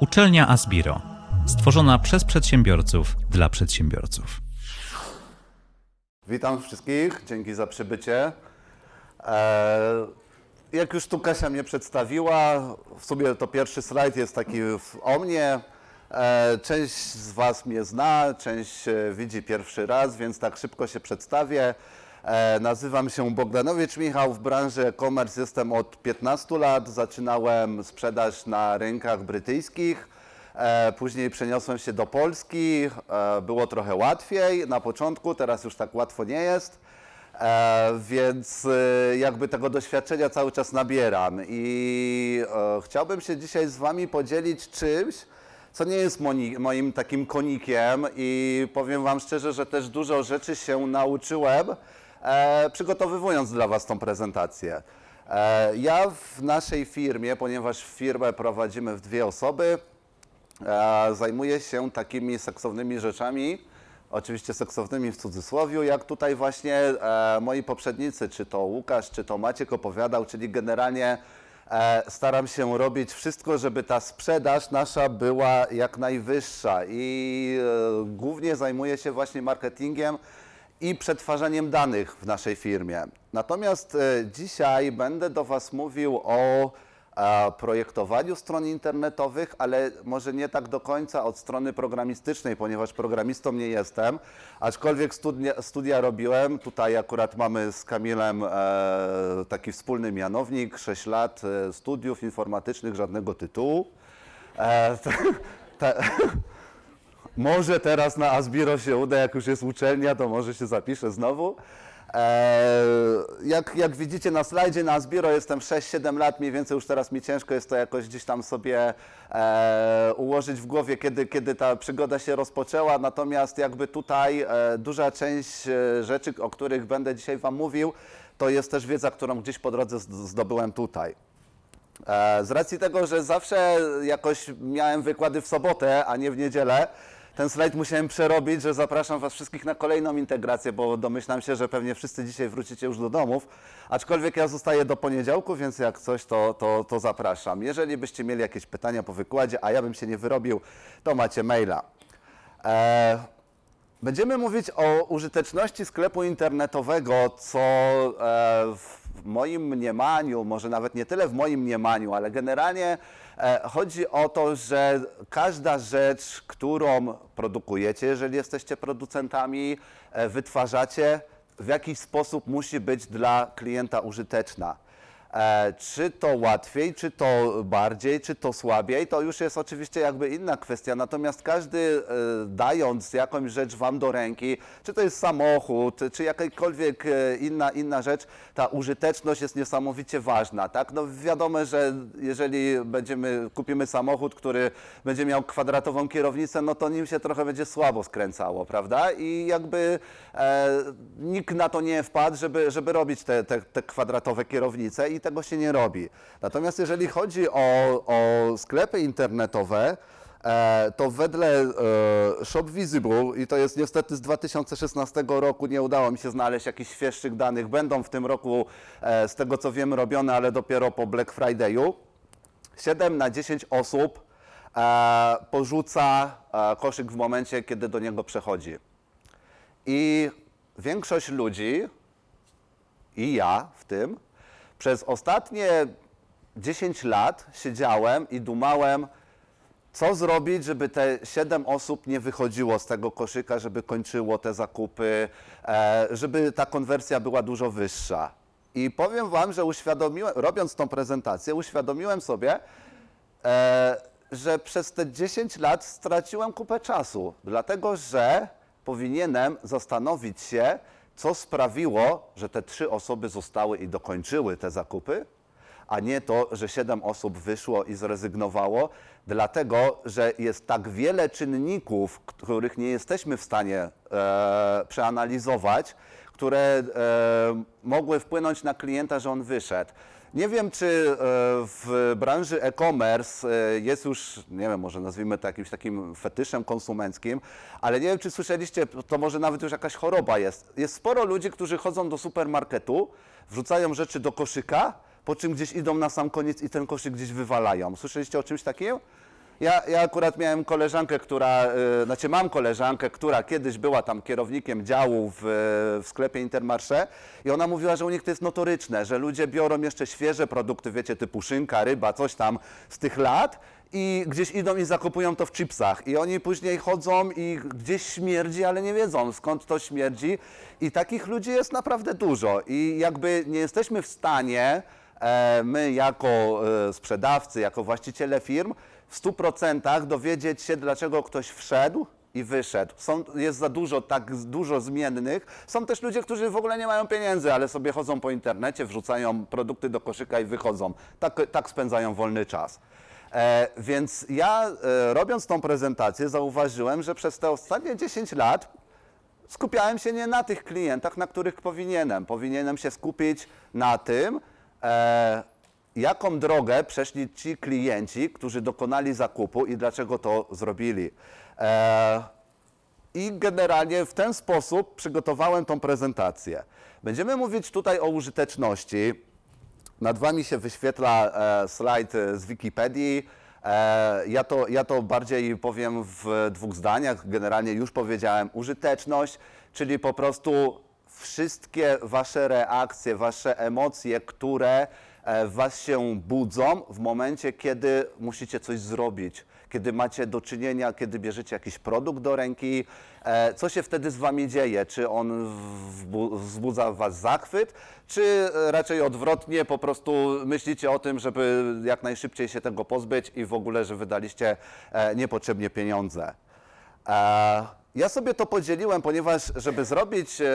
Uczelnia Asbiro, stworzona przez przedsiębiorców dla przedsiębiorców. Witam wszystkich, dzięki za przybycie. E, jak już tu Kasia mnie przedstawiła, w sumie to pierwszy slajd jest taki o mnie. E, część z Was mnie zna, część e, widzi pierwszy raz, więc tak szybko się przedstawię. E, nazywam się Bogdanowicz Michał, w branży e-commerce jestem od 15 lat. Zaczynałem sprzedaż na rynkach brytyjskich. E, Później przeniosłem się do Polski, e, było trochę łatwiej na początku, teraz już tak łatwo nie jest, więc jakby tego doświadczenia cały czas nabieram i chciałbym się dzisiaj z Wami podzielić czymś, co nie jest moim takim konikiem i powiem Wam szczerze, że też dużo rzeczy się nauczyłem, e, przygotowywując dla Was tą prezentację. E, ja w naszej firmie, ponieważ firmę prowadzimy w dwie osoby, e, zajmuję się takimi seksownymi rzeczami, oczywiście seksownymi w cudzysłowiu, jak tutaj właśnie e, moi poprzednicy, czy to Łukasz, czy to Maciek opowiadał, czyli generalnie e, staram się robić wszystko, żeby ta sprzedaż nasza była jak najwyższa i e, głównie zajmuję się właśnie marketingiem i przetwarzaniem danych w naszej firmie. Natomiast e, dzisiaj będę do Was mówił o e, projektowaniu stron internetowych, ale może nie tak do końca od strony programistycznej, ponieważ programistą nie jestem, aczkolwiek studia, studia robiłem. Tutaj akurat mamy z Kamilem e, taki wspólny mianownik, 6 lat studiów informatycznych, żadnego tytułu. może teraz na Asbiro się uda, jak już jest uczelnia, to może się zapiszę znowu. Eee, jak, jak widzicie na slajdzie na Asbiro jestem 6-7 lat, mniej więcej już teraz mi ciężko jest to jakoś gdzieś tam sobie e, ułożyć w głowie, kiedy, kiedy ta przygoda się rozpoczęła. Natomiast jakby tutaj e, duża część e, rzeczy, o których będę dzisiaj Wam mówił, to jest też wiedza, którą gdzieś po drodze zd- zdobyłem tutaj. Z racji tego, że zawsze jakoś miałem wykłady w sobotę, a nie w niedzielę, ten slajd musiałem przerobić, że zapraszam Was wszystkich na kolejną integrację, bo domyślam się, że pewnie wszyscy dzisiaj wrócicie już do domów. Aczkolwiek ja zostaję do poniedziałku, więc jak coś, to, to, to zapraszam. Jeżeli byście mieli jakieś pytania po wykładzie, a ja bym się nie wyrobił, to macie maila. E, Będziemy mówić o użyteczności sklepu internetowego, co e, w moim mniemaniu, może nawet nie tyle w moim mniemaniu, ale generalnie e, chodzi o to, że każda rzecz, którą produkujecie, jeżeli jesteście producentami, e, wytwarzacie, w jakiś sposób musi być dla klienta użyteczna. E, Czy to łatwiej, czy to bardziej, czy to słabiej, to już jest oczywiście jakby inna kwestia. Natomiast każdy e, dając jakąś rzecz Wam do ręki, czy to jest samochód, czy jakakolwiek e, inna, inna rzecz, ta użyteczność jest niesamowicie ważna. Tak? No wiadomo, że jeżeli będziemy, kupimy samochód, który będzie miał kwadratową kierownicę, no to nim się trochę będzie słabo skręcało, prawda? I jakby e, nikt na to nie wpadł, żeby, żeby robić te, te, te kwadratowe kierownice i tego się nie robi. Natomiast jeżeli chodzi o, o sklepy internetowe, e, to wedle e, Shop Visible, i to jest niestety z 2016 roku, nie udało mi się znaleźć jakichś świeższych danych, będą w tym roku, e, z tego co wiem, robione, ale dopiero po Black Friday'u. 7 na 10 osób porzuca koszyk w momencie, kiedy do niego przechodzi. I większość ludzi, i ja w tym, przez ostatnie 10 lat siedziałem i dumałem, co zrobić, żeby te 7 osób nie wychodziło z tego koszyka, żeby kończyło te zakupy, e, żeby ta konwersja była dużo wyższa. I powiem Wam, że uświadomiłem, robiąc tą prezentację, uświadomiłem sobie, e, że przez te 10 lat straciłem kupę czasu, dlatego że powinienem zastanowić się, co sprawiło, że te trzy osoby zostały i dokończyły te zakupy, a nie to, że siedem osób wyszło i zrezygnowało, dlatego że jest tak wiele czynników, których nie jesteśmy w stanie e, przeanalizować, które e, mogły wpłynąć na klienta, że on wyszedł. Nie wiem, czy e, w branży e-commerce e, jest już, nie wiem, może nazwijmy to jakimś takim fetyszem konsumenckim, ale nie wiem, czy słyszeliście, to może nawet już jakaś choroba jest. Jest sporo ludzi, którzy chodzą do supermarketu, wrzucają rzeczy do koszyka, po czym gdzieś idą na sam koniec i ten koszyk gdzieś wywalają. Słyszeliście o czymś takim? Ja, ja akurat miałem koleżankę, która, y, znaczy mam koleżankę, która kiedyś była tam kierownikiem działu w, w sklepie Intermarché i ona mówiła, że u nich to jest notoryczne, że ludzie biorą jeszcze świeże produkty, wiecie, typu szynka, ryba, coś tam z tych lat i gdzieś idą i zakupują to w chipsach. I oni później chodzą i gdzieś śmierdzi, ale nie wiedzą skąd to śmierdzi. I takich ludzi jest naprawdę dużo. I jakby nie jesteśmy w stanie e, my jako e, sprzedawcy, jako właściciele firm w 100% dowiedzieć się, dlaczego ktoś wszedł i wyszedł. Są, jest za dużo, tak dużo zmiennych. Są też ludzie, którzy w ogóle nie mają pieniędzy, ale sobie chodzą po internecie, wrzucają produkty do koszyka i wychodzą. Tak, tak spędzają wolny czas. E, więc ja, e, robiąc tą prezentację, zauważyłem, że przez te ostatnie 10 lat skupiałem się nie na tych klientach, na których powinienem. Powinienem się skupić na tym, e, jaką drogę przeszli ci klienci, którzy dokonali zakupu i dlaczego to zrobili. E, I generalnie w ten sposób przygotowałem tą prezentację. Będziemy mówić tutaj o użyteczności. Nad Wami się wyświetla e, slajd z Wikipedii. E, ja, to, ja to bardziej powiem w dwóch zdaniach. Generalnie już powiedziałem użyteczność, czyli po prostu wszystkie Wasze reakcje, Wasze emocje, które Was się budzą w momencie, kiedy musicie coś zrobić, kiedy macie do czynienia, kiedy bierzecie jakiś produkt do ręki, e, co się wtedy z Wami dzieje? Czy on wzbudza w Was zachwyt, czy raczej odwrotnie, po prostu myślicie o tym, żeby jak najszybciej się tego pozbyć i w ogóle, że wydaliście e, niepotrzebnie pieniądze? Ja sobie to podzieliłem, ponieważ żeby zrobić e,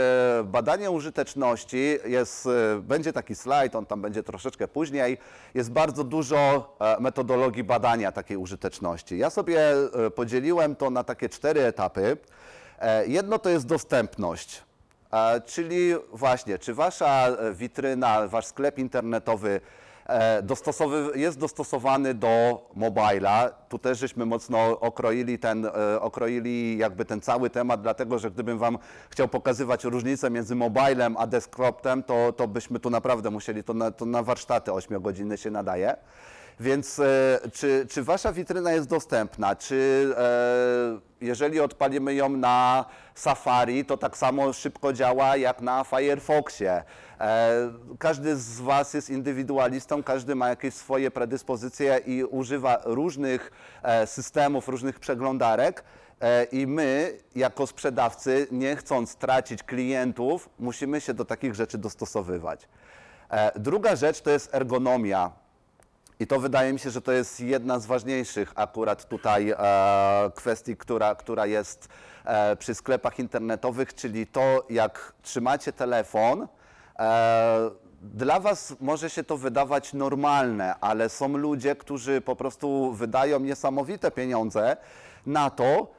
badanie użyteczności, jest, e, będzie taki slajd, on tam będzie troszeczkę później, jest bardzo dużo e, metodologii badania takiej użyteczności. Ja sobie podzieliłem to na takie cztery etapy. Jedno to jest dostępność. Czyli właśnie, czy wasza witryna, wasz sklep internetowy dostosowy, jest dostosowany do mobila. Tu też żeśmy mocno okroili ten, e, okroili jakby ten cały temat, dlatego że gdybym wam chciał pokazywać różnicę między mobilem a desktopem, to, to byśmy tu naprawdę musieli, to na, to na warsztaty 8 godziny się nadaje. Więc e, czy, czy wasza witryna jest dostępna? Czy e, jeżeli odpalimy ją na Safari, to tak samo szybko działa jak na Firefoxie? E, każdy z was jest indywidualistą, każdy ma jakieś swoje predyspozycje i używa różnych e, systemów, różnych przeglądarek. E, I my, jako sprzedawcy, nie chcąc tracić klientów, musimy się do takich rzeczy dostosowywać. E, Druga rzecz to jest ergonomia. I to wydaje mi się, że to jest jedna z ważniejszych akurat tutaj e, kwestii, która, która jest e, przy sklepach internetowych, czyli to, jak trzymacie telefon. E, dla Was może się to wydawać normalne, ale są ludzie, którzy po prostu wydają niesamowite pieniądze na to,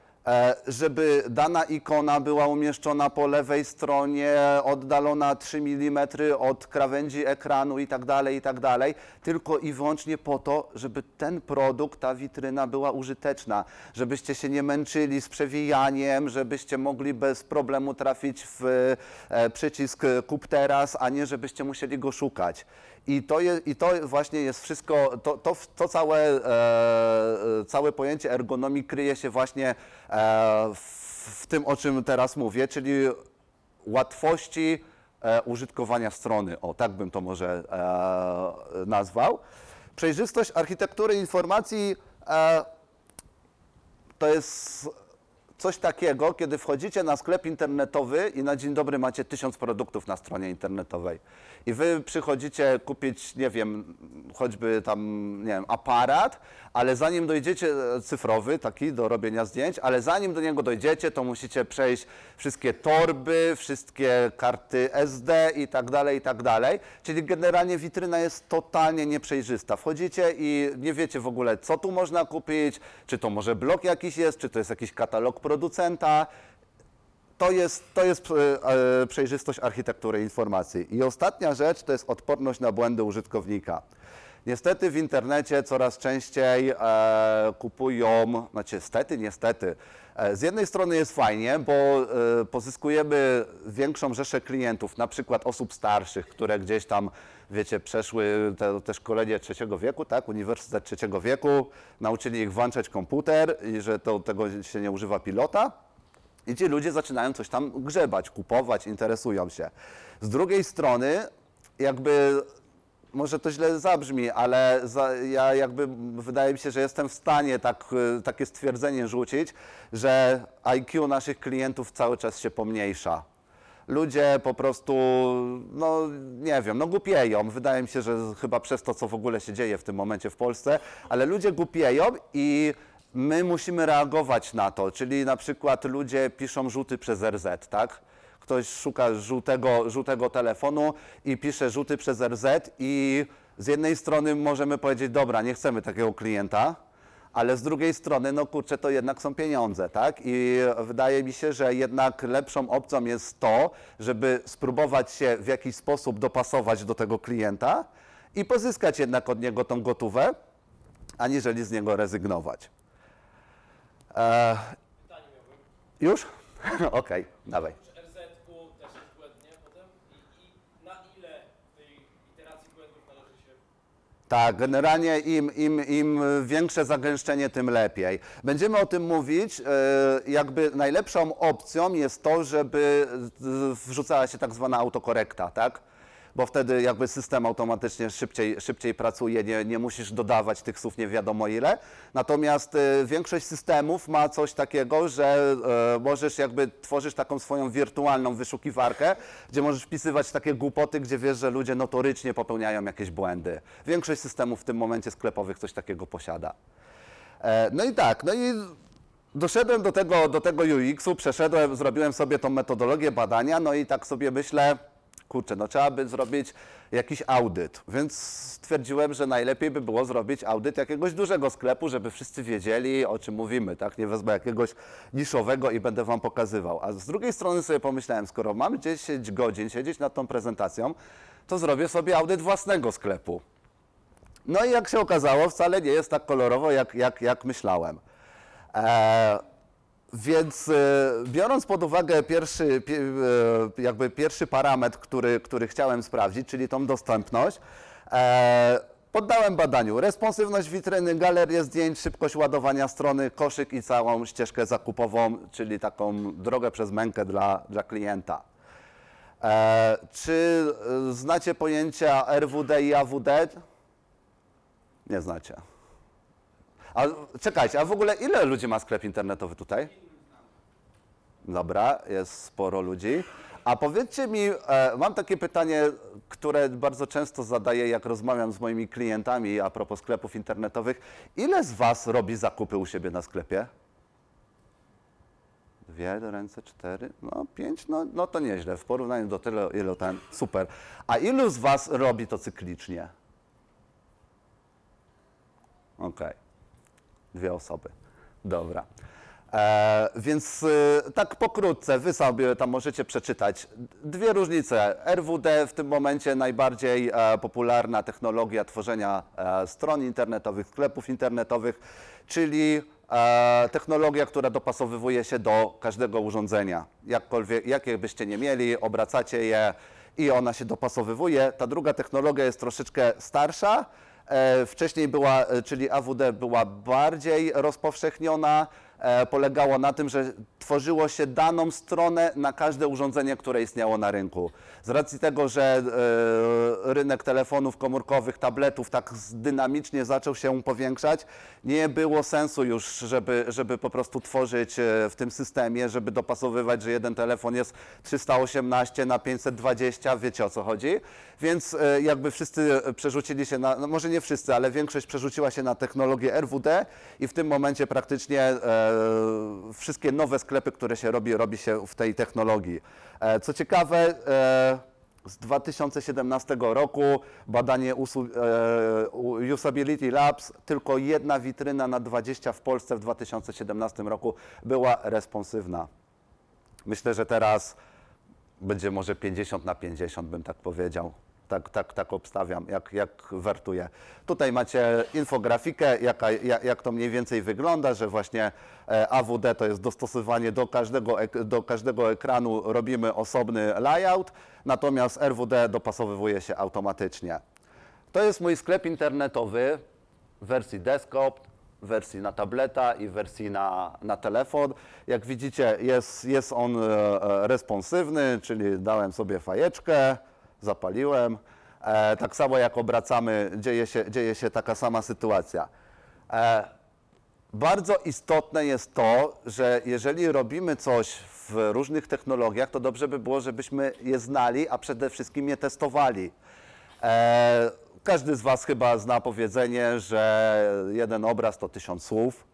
żeby dana ikona była umieszczona po lewej stronie, oddalona 3 mm od krawędzi ekranu i tak dalej, i tak dalej, tylko i wyłącznie po to, żeby ten produkt, ta witryna była użyteczna, żebyście się nie męczyli z przewijaniem, żebyście mogli bez problemu trafić w e, przycisk kup teraz, a nie żebyście musieli go szukać. I to, je, I to właśnie jest wszystko, to, to, to całe, e, całe pojęcie ergonomii kryje się właśnie e, w, w tym, o czym teraz mówię, czyli łatwości e, użytkowania strony. O, tak bym to może e, nazwał. Przejrzystość architektury informacji e, to jest coś takiego, kiedy wchodzicie na sklep internetowy i na dzień dobry macie tysiąc produktów na stronie internetowej. I wy przychodzicie kupić, nie wiem, choćby tam, nie wiem, aparat, ale zanim dojdziecie, e, cyfrowy taki do robienia zdjęć, ale zanim do niego dojdziecie, to musicie przejść wszystkie torby, wszystkie karty SD i tak dalej, i tak dalej. Czyli generalnie witryna jest totalnie nieprzejrzysta. Wchodzicie i nie wiecie w ogóle, co tu można kupić, czy to może blok jakiś jest, czy to jest jakiś katalog producenta. To jest, to jest e, e, przejrzystość architektury informacji. I ostatnia rzecz to jest odporność na błędy użytkownika. Niestety w internecie coraz częściej e, kupują, znaczy stety, niestety. E, z jednej strony jest fajnie, bo e, pozyskujemy większą rzeszę klientów, na przykład osób starszych, które gdzieś tam, wiecie, przeszły te, te szkolenie trzeciego wieku, tak, Uniwersytet trzeciego wieku, nauczyli ich włączać komputer i że to, tego się nie używa pilota. I ci ludzie zaczynają coś tam grzebać, kupować, interesują się. Z drugiej strony, jakby, może to źle zabrzmi, ale za, ja jakby, wydaje mi się, że jestem w stanie tak, y, takie stwierdzenie rzucić, że IQ naszych klientów cały czas się pomniejsza. Ludzie po prostu, no nie wiem, no głupieją. Wydaje mi się, że chyba przez to, co w ogóle się dzieje w tym momencie w Polsce, ale ludzie głupieją i my musimy reagować na to. Czyli na przykład ludzie piszą rzuty przez RZ, tak? Ktoś szuka żółtego, żółtego telefonu i pisze rzuty przez RZ i z jednej strony możemy powiedzieć, dobra, nie chcemy takiego klienta, ale z drugiej strony, no kurczę, to jednak są pieniądze, tak? I wydaje mi się, że jednak lepszą opcją jest to, żeby spróbować się w jakiś sposób dopasować do tego klienta i pozyskać jednak od niego tą gotówę, aniżeli z niego rezygnować. E, Pytanie miałbym. już? Okej, dawaj. Czy też jest błędnie potem? I, I na ile tej iteracji błędów należy się... Tak, generalnie im, im, im większe zagęszczenie, tym lepiej. Będziemy o tym mówić. e, Jakby najlepszą opcją jest to, żeby z- wrzucała się tak zwana autokorekta, tak? Bo wtedy jakby system automatycznie szybciej, szybciej pracuje, nie, nie musisz dodawać tych słów nie wiadomo ile. Natomiast e, większość systemów ma coś takiego, że e, możesz jakby tworzysz taką swoją wirtualną wyszukiwarkę, gdzie możesz wpisywać takie głupoty, gdzie wiesz, że ludzie notorycznie popełniają jakieś błędy. Większość systemów w tym momencie sklepowych coś takiego posiada. E, No i tak, no i doszedłem do tego, do tego UX-u, przeszedłem, zrobiłem sobie tą metodologię badania, no i tak sobie myślę, kurczę, no trzeba by zrobić jakiś audyt, więc stwierdziłem, że najlepiej by było zrobić audyt jakiegoś dużego sklepu, żeby wszyscy wiedzieli, o czym mówimy, tak? Nie wezmę jakiegoś niszowego i będę wam pokazywał. A z drugiej strony sobie pomyślałem, skoro mam 10 godzin siedzieć nad tą prezentacją, to zrobię sobie audyt własnego sklepu. No i jak się okazało, wcale nie jest tak kolorowo, jak, jak, jak myślałem. E, więc e, biorąc pod uwagę pierwszy, pie, e, jakby pierwszy parametr, który, który chciałem sprawdzić, czyli tą dostępność, e, poddałem badaniu responsywność witryny, galerię zdjęć, szybkość ładowania strony, koszyk i całą ścieżkę zakupową, czyli taką drogę przez mękę dla, dla klienta. Czy znacie pojęcia RWD i AWD? Nie znacie. A czekajcie, a w ogóle ile ludzi ma sklep internetowy tutaj? Dobra, jest sporo ludzi. A powiedzcie mi, e, mam takie pytanie, które bardzo często zadaję, jak rozmawiam z moimi klientami a propos sklepów internetowych. Ile z Was robi zakupy u siebie na sklepie? Dwie ręce, cztery, no pięć, no, no to nieźle. W porównaniu do tyle, ilu ten, super. A ilu z Was robi to cyklicznie? Okej. Dwie osoby. Dobra. E, więc e, tak pokrótce, wy sobie tam możecie przeczytać. Dwie różnice. RWD w tym momencie najbardziej e, popularna technologia tworzenia e, stron internetowych, sklepów internetowych, czyli e, technologia, która dopasowywuje się do każdego urządzenia. Jakkolwiek, jakie byście nie mieli, obracacie je i ona się dopasowywuje. Ta druga technologia jest troszeczkę starsza, Wcześniej była, e, czyli AWD była bardziej rozpowszechniona. E, Polegało na tym, że tworzyło się daną stronę na każde urządzenie, które istniało na rynku. Z racji tego, że e, rynek telefonów komórkowych, tabletów tak dynamicznie zaczął się powiększać, nie było sensu już, żeby, żeby po prostu tworzyć e, w tym systemie, żeby dopasowywać, że jeden telefon jest 318 na 520, wiecie o co chodzi. Więc jakby wszyscy przerzucili się na, no może nie wszyscy, ale większość przerzuciła się na technologię RWD i w tym momencie praktycznie wszystkie nowe sklepy, które się robi, robi się w tej technologii. E, co ciekawe, e, z 2017 roku badanie e, Usability Labs, tylko jedna witryna na 20 w Polsce w 2017 roku była responsywna. Myślę, że teraz będzie może 50 na 50, bym tak powiedział. Tak, tak, tak obstawiam, jak, jak wertuję. Tutaj macie infografikę, jaka, jak, jak to mniej więcej wygląda, że właśnie e, AWD to jest dostosowanie do każdego, do każdego ekranu, robimy osobny layout, natomiast RWD dopasowywuje się automatycznie. To jest mój sklep internetowy w wersji desktop, wersji na tableta i wersji na, na telefon. Jak widzicie, jest, jest on e, e, responsywny, czyli dałem sobie fajeczkę, zapaliłem. E, tak samo jak obracamy, dzieje się, dzieje się taka sama sytuacja. E, bardzo istotne jest to, że jeżeli robimy coś w różnych technologiach, to dobrze by było, żebyśmy je znali, a przede wszystkim je testowali. E, każdy z Was chyba zna powiedzenie, że jeden obraz to tysiąc słów.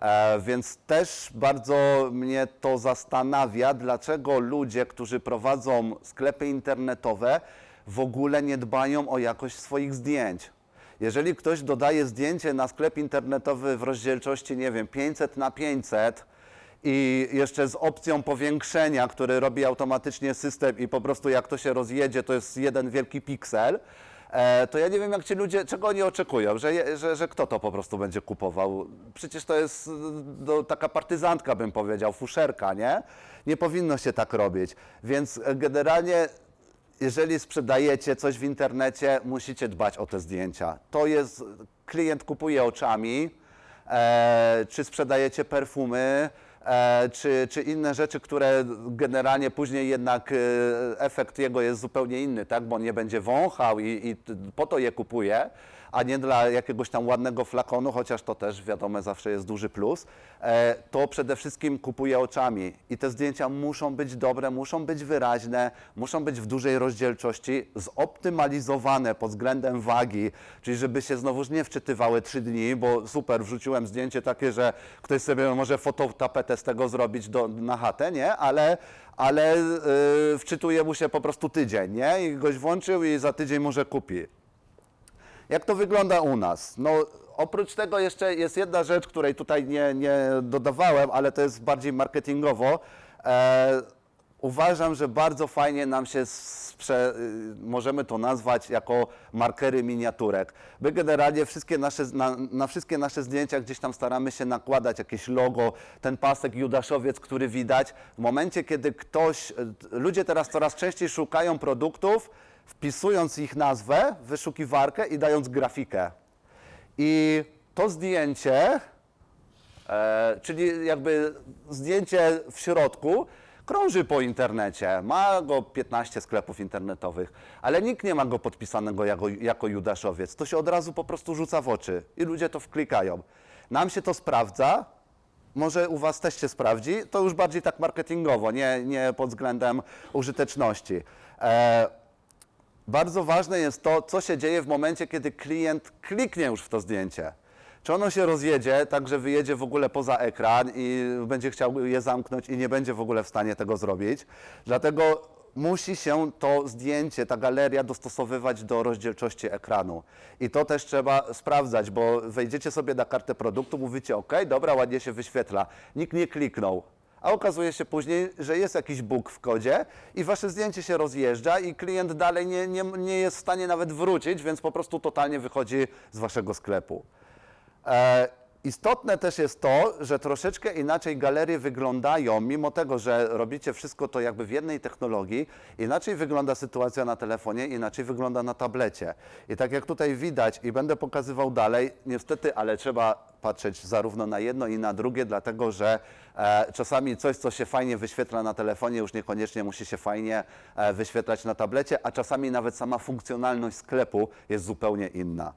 E, więc też bardzo mnie to zastanawia, dlaczego ludzie, którzy prowadzą sklepy internetowe, w ogóle nie dbają o jakość swoich zdjęć. Jeżeli ktoś dodaje zdjęcie na sklep internetowy w rozdzielczości, nie wiem, 500 na 500 i jeszcze z opcją powiększenia, który robi automatycznie system i po prostu jak to się rozjedzie, to jest jeden wielki piksel, e, to ja nie wiem, jak ci ludzie, czego oni oczekują, że, że, że kto to po prostu będzie kupował. Przecież to jest no, taka partyzantka, bym powiedział, fuszerka, nie? Nie powinno się tak robić. Więc generalnie jeżeli sprzedajecie coś w internecie, musicie dbać o te zdjęcia. To jest, klient kupuje oczami, e, czy sprzedajecie perfumy, czy, czy inne rzeczy, które generalnie później jednak e, efekt jego jest zupełnie inny, tak? bo nie będzie wąchał i, i po to je kupuje, a nie dla jakiegoś tam ładnego flakonu, chociaż to też wiadomo zawsze jest duży plus, e, to przede wszystkim kupuje oczami i te zdjęcia muszą być dobre, muszą być wyraźne, muszą być w dużej rozdzielczości, zoptymalizowane pod względem wagi, czyli żeby się znowuż nie wczytywały trzy dni, bo super, wrzuciłem zdjęcie takie, że ktoś sobie może fototapetę z tego zrobić do, na chatę, nie? Ale, ale yy, wczytuje mu się po prostu tydzień, nie? I goś włączył i za tydzień może kupi. Jak to wygląda u nas? No, oprócz tego jeszcze jest jedna rzecz, której tutaj nie, nie dodawałem, ale to jest bardziej marketingowo. E, uważam, że bardzo fajnie nam się sprze, y, możemy to nazwać jako markery miniaturek. My generalnie wszystkie nasze, na, na wszystkie nasze zdjęcia gdzieś tam staramy się nakładać jakieś logo, ten pasek Judaszowiec, który widać. W momencie, kiedy ktoś, y, ludzie teraz coraz częściej szukają produktów, wpisując ich nazwę wyszukiwarkę i dając grafikę. I to zdjęcie, e, czyli jakby zdjęcie w środku, krąży po internecie. Ma go 15 sklepów internetowych, ale nikt nie ma go podpisanego jako, jako Judaszowiec. To się od razu po prostu rzuca w oczy i ludzie to wklikają. Nam się to sprawdza, może u Was też się sprawdzi, to już bardziej tak marketingowo, nie, nie pod względem użyteczności. E, bardzo ważne jest to, co się dzieje w momencie, kiedy klient kliknie już w to zdjęcie. Czy ono się rozjedzie, tak że wyjedzie w ogóle poza ekran i będzie chciał je zamknąć i nie będzie w ogóle w stanie tego zrobić. Dlatego musi się to zdjęcie, ta galeria dostosowywać do rozdzielczości ekranu. I to też trzeba sprawdzać, bo wejdziecie sobie na kartę produktu, mówicie OK, dobra, ładnie się wyświetla. Nikt nie kliknął. A okazuje się później, że jest jakiś bóg w kodzie i wasze zdjęcie się rozjeżdża i klient dalej nie, nie, nie jest w stanie nawet wrócić, więc po prostu totalnie wychodzi z waszego sklepu. E, istotne też jest to, że troszeczkę inaczej galerie wyglądają, mimo tego, że robicie wszystko to jakby w jednej technologii, inaczej wygląda sytuacja na telefonie, inaczej wygląda na tablecie. I tak jak tutaj widać i będę pokazywał dalej, niestety, ale trzeba patrzeć zarówno na jedno i na drugie, dlatego że e, czasami coś, co się fajnie wyświetla na telefonie, już niekoniecznie musi się fajnie e, wyświetlać na tablecie, a czasami nawet sama funkcjonalność sklepu jest zupełnie inna.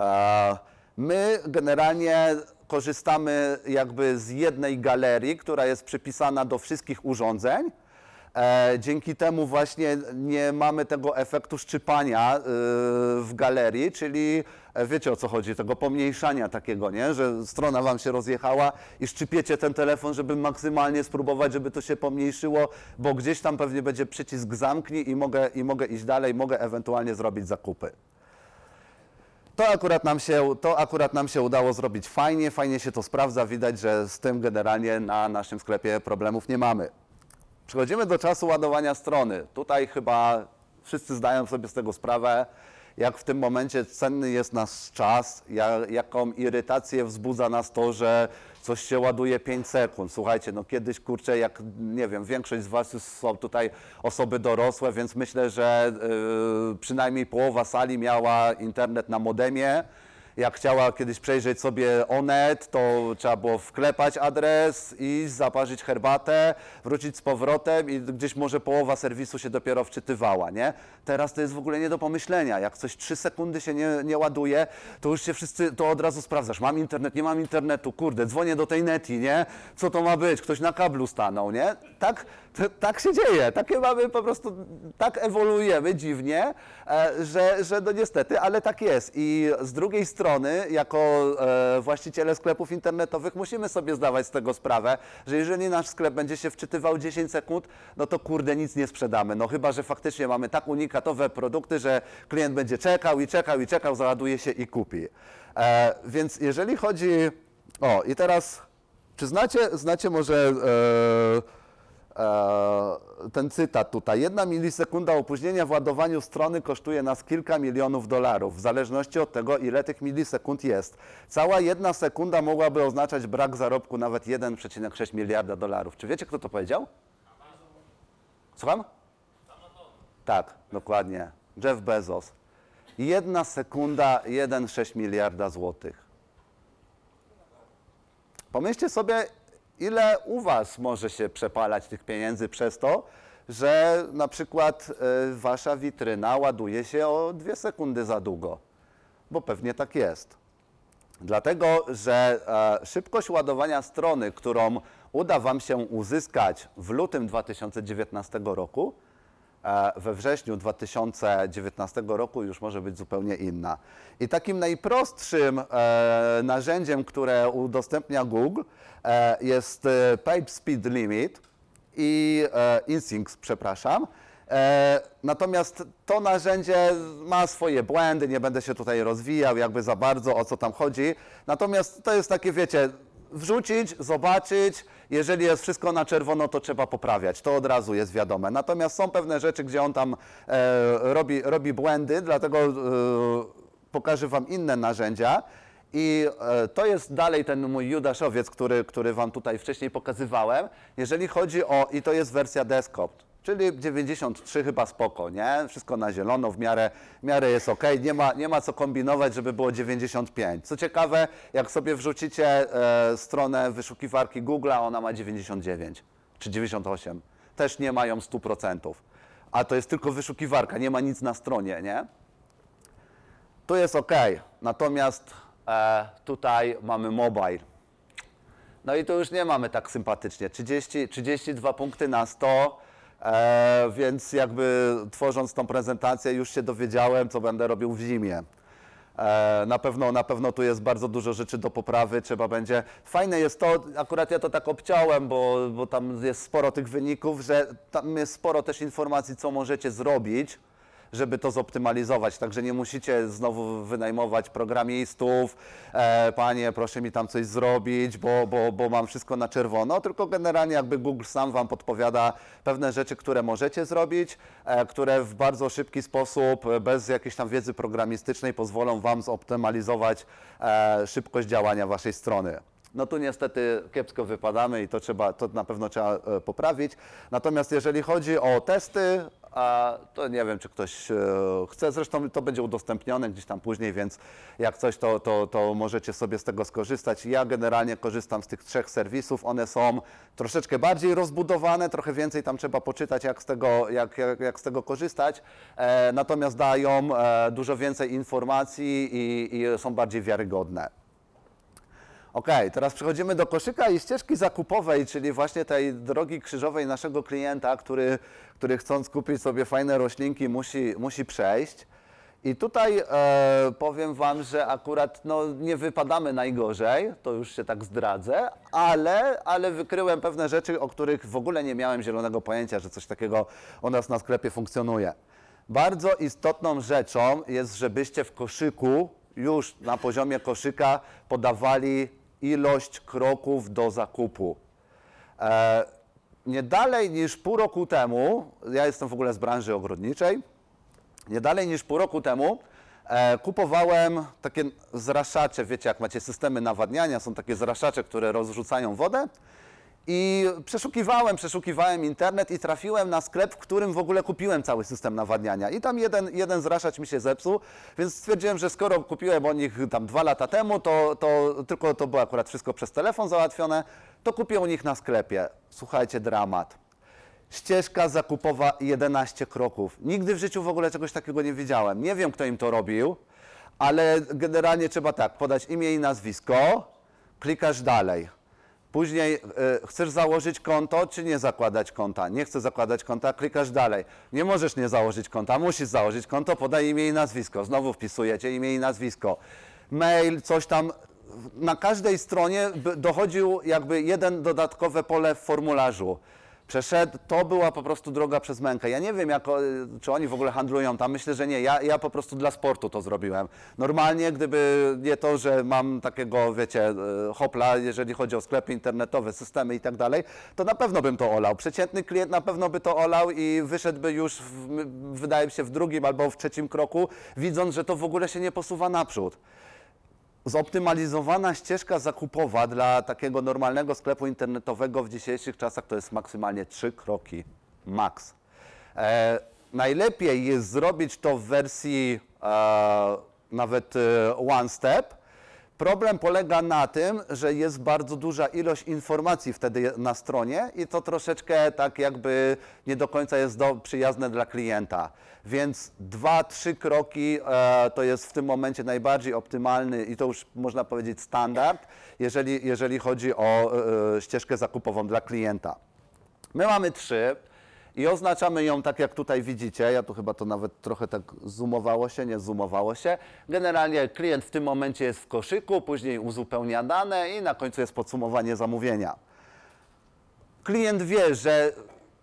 E, My generalnie korzystamy jakby z jednej galerii, która jest przypisana do wszystkich urządzeń. E, Dzięki temu właśnie nie mamy tego efektu szczypania y, w galerii, czyli e, wiecie o co chodzi, tego pomniejszania takiego, nie? że strona wam się rozjechała i szczypiecie ten telefon, żeby maksymalnie spróbować, żeby to się pomniejszyło, bo gdzieś tam pewnie będzie przycisk zamknij i mogę, i mogę iść dalej, mogę ewentualnie zrobić zakupy. To akurat, nam się, to akurat nam się udało zrobić fajnie, fajnie się to sprawdza, widać, że z tym generalnie na naszym sklepie problemów nie mamy. Przechodzimy do czasu ładowania strony. Tutaj chyba wszyscy zdają sobie z tego sprawę, jak w tym momencie cenny jest nasz czas, ja, jaką irytację wzbudza nas to, że coś się ładuje 5 sekund. Słuchajcie, no kiedyś, kurczę, jak, nie wiem, większość z Was są tutaj osoby dorosłe, więc myślę, że y, przynajmniej połowa sali miała internet na modemie. Jak chciała kiedyś przejrzeć sobie Onet, to trzeba było wklepać adres, iść, zaparzyć herbatę, wrócić z powrotem i gdzieś może połowa serwisu się dopiero wczytywała, nie? Teraz to jest w ogóle nie do pomyślenia. Jak coś 3 sekundy się nie, nie ładuje, to już się wszyscy, to od razu sprawdzasz, mam internet, nie mam internetu, kurde, dzwonię do tej neti, nie? Co to ma być? Ktoś na kablu stanął, nie? Tak, t- tak się dzieje, takie mamy po prostu, tak ewoluujemy dziwnie, e, że, że no niestety, ale tak jest. I z drugiej strony, jako e, właściciele sklepów internetowych, musimy sobie zdawać z tego sprawę, że jeżeli nasz sklep będzie się wczytywał 10 sekund, no to kurde, nic nie sprzedamy. No chyba, że faktycznie mamy tak unikatowe produkty, że klient będzie czekał i czekał i czekał, załaduje się i kupi. E, więc jeżeli chodzi, o i teraz, czy znacie, znacie może... ten cytat tutaj. Jedna milisekunda opóźnienia w ładowaniu strony kosztuje nas kilka milionów dolarów, w zależności od tego, ile tych milisekund jest. Cała jedna sekunda mogłaby oznaczać brak zarobku nawet 1,6 miliarda dolarów. Czy wiecie, kto to powiedział? Słucham? Tak, dokładnie. Jeff Bezos. Jedna sekunda, 1,6 miliarda złotych. Pomyślcie sobie, ile u Was może się przepalać tych pieniędzy przez to, że na przykład y, Wasza witryna ładuje się o dwie sekundy za długo, bo pewnie tak jest. Dlatego, że e, szybkość ładowania strony, którą uda Wam się uzyskać w lutym 2019 roku, we wrześniu 2019 roku już może być zupełnie inna. I takim najprostszym e, narzędziem, które udostępnia Google, e, jest e, Page Speed Limit i e, Instincts, przepraszam. E, natomiast to narzędzie ma swoje błędy, nie będę się tutaj rozwijał jakby za bardzo o co tam chodzi. Natomiast to jest takie, wiecie, wrzucić, zobaczyć, jeżeli jest wszystko na czerwono, to trzeba poprawiać, to od razu jest wiadome. Natomiast są pewne rzeczy, gdzie on tam e, robi, robi błędy, dlatego e, pokażę Wam inne narzędzia. I e, to jest dalej ten mój Judaszowiec, który, który Wam tutaj wcześniej pokazywałem. Jeżeli chodzi o, i to jest wersja desktop, czyli 93 chyba spoko, nie? Wszystko na zielono, w miarę, w miarę jest ok, nie ma, nie ma co kombinować, żeby było 95. Co ciekawe, jak sobie wrzucicie e, stronę wyszukiwarki Google'a, ona ma 99 czy 98. Też nie mają 100%. A to jest tylko wyszukiwarka, nie ma nic na stronie, nie? Tu jest ok, natomiast e, tutaj mamy mobile. No i tu już nie mamy tak sympatycznie. 30, 32 punkty na 100, e, więc jakby tworząc tą prezentację już się dowiedziałem, co będę robił w zimie. E, na, pewno, na pewno tu jest bardzo dużo rzeczy do poprawy, trzeba będzie... Fajne jest to, akurat ja to tak obciąłem, bo, bo tam jest sporo tych wyników, że tam jest sporo też informacji, co możecie zrobić, żeby to zoptymalizować. Także nie musicie znowu wynajmować programistów, e, panie, proszę mi tam coś zrobić, bo, bo, bo mam wszystko na czerwono, tylko generalnie jakby Google sam Wam podpowiada pewne rzeczy, które możecie zrobić, e, które w bardzo szybki sposób, e, bez jakiejś tam wiedzy programistycznej pozwolą Wam zoptymalizować e, szybkość działania Waszej strony. No tu niestety kiepsko wypadamy i to, trzeba, to na pewno trzeba e, poprawić. Natomiast jeżeli chodzi o testy, a to nie wiem, czy ktoś e, chce. Zresztą to będzie udostępnione gdzieś tam później, więc jak coś, to, to, to możecie sobie z tego skorzystać. Ja generalnie korzystam z tych trzech serwisów. One są troszeczkę bardziej rozbudowane, trochę więcej tam trzeba poczytać, jak z tego, jak, jak, jak z tego korzystać. E, natomiast dają e, dużo więcej informacji i, i są bardziej wiarygodne. Ok, teraz przechodzimy do koszyka i ścieżki zakupowej, czyli właśnie tej drogi krzyżowej naszego klienta, który, który chcąc kupić sobie fajne roślinki musi, musi przejść. I tutaj e, powiem Wam, że akurat no, nie wypadamy najgorzej, to już się tak zdradzę, ale, ale wykryłem pewne rzeczy, o których w ogóle nie miałem zielonego pojęcia, że coś takiego u nas na sklepie funkcjonuje. Bardzo istotną rzeczą jest, żebyście w koszyku już na poziomie koszyka podawali ilość kroków do zakupu. E, nie dalej niż pół roku temu, ja jestem w ogóle z branży ogrodniczej, Nie dalej niż pół roku temu e, kupowałem takie zraszacze, wiecie, jak macie systemy nawadniania, są takie zraszacze, które rozrzucają wodę. I przeszukiwałem, przeszukiwałem internet i trafiłem na sklep, w którym w ogóle kupiłem cały system nawadniania. I tam jeden, jeden zraszacz mi się zepsuł, więc stwierdziłem, że skoro kupiłem o nich tam dwa lata temu, to, to tylko to było akurat wszystko przez telefon załatwione, to kupię u nich na sklepie. Słuchajcie, dramat. Ścieżka zakupowa 11 kroków. Nigdy w życiu w ogóle czegoś takiego nie widziałem. Nie wiem, kto im to robił, ale generalnie trzeba tak, podać imię i nazwisko, klikasz dalej. Później y, chcesz założyć konto, czy nie zakładać konta? Nie chcesz zakładać konta, klikasz dalej. Nie możesz nie założyć konta, musisz założyć konto, podaj imię i nazwisko. Znowu wpisujecie imię i nazwisko. Mail, coś tam. Na każdej stronie dochodził jakby jeden dodatkowe pole w formularzu. Przeszedł, to była po prostu droga przez mękę. Ja nie wiem, jak, czy oni w ogóle handlują tam. Myślę, że nie. Ja, ja po prostu dla sportu to zrobiłem. Normalnie, gdyby nie to, że mam takiego, wiecie, e, hopla, jeżeli chodzi o sklepy internetowe, systemy i tak dalej, to na pewno bym to olał. Przeciętny klient na pewno by to olał i wyszedłby już, w, wydaje mi się, w drugim albo w trzecim kroku, widząc, że to w ogóle się nie posuwa naprzód zoptymalizowana ścieżka zakupowa dla takiego normalnego sklepu internetowego w dzisiejszych czasach to jest maksymalnie trzy kroki. Max. E, najlepiej jest zrobić to w wersji e, nawet e, one step. Problem polega na tym, że jest bardzo duża ilość informacji wtedy na stronie i to troszeczkę tak jakby nie do końca jest do, przyjazne dla klienta. Więc dwa, trzy kroki e, to jest w tym momencie najbardziej optymalny i to już można powiedzieć standard, jeżeli, jeżeli chodzi o e, e, ścieżkę zakupową dla klienta. My mamy trzy i oznaczamy ją tak, jak tutaj widzicie. Ja tu chyba to nawet trochę tak zoomowało się, nie zoomowało się. Generalnie klient w tym momencie jest w koszyku, później uzupełnia dane i na końcu jest podsumowanie zamówienia. Klient wie, że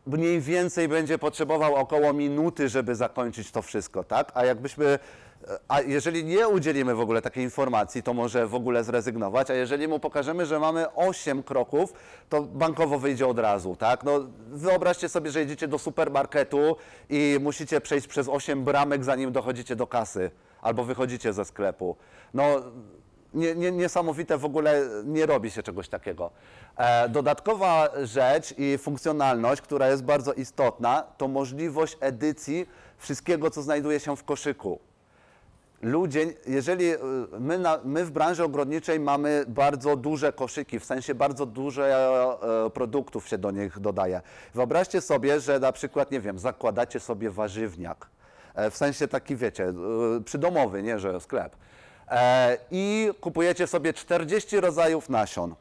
mniej więcej będzie potrzebował około minuty, żeby zakończyć to wszystko, tak? A jakbyśmy, a jeżeli nie udzielimy w ogóle takiej informacji, to może w ogóle zrezygnować, a jeżeli mu pokażemy, że mamy 8 kroków, to bankowo wyjdzie od razu, tak? No, wyobraźcie sobie, że jedziecie do supermarketu i musicie przejść przez 8 bramek, zanim dochodzicie do kasy albo wychodzicie ze sklepu. No, nie, nie, niesamowite w ogóle nie robi się czegoś takiego. E, dodatkowa rzecz i funkcjonalność, która jest bardzo istotna, to możliwość edycji wszystkiego, co znajduje się w koszyku. Ludzie, jeżeli y, my, na, my w branży ogrodniczej mamy bardzo duże koszyki, w sensie bardzo dużo e, produktów się do nich dodaje. Wyobraźcie sobie, że na przykład, nie wiem, zakładacie sobie warzywniak, e, w sensie taki, wiecie, y, przydomowy, nie, że sklep. E, I kupujecie sobie 40 rodzajów nasion.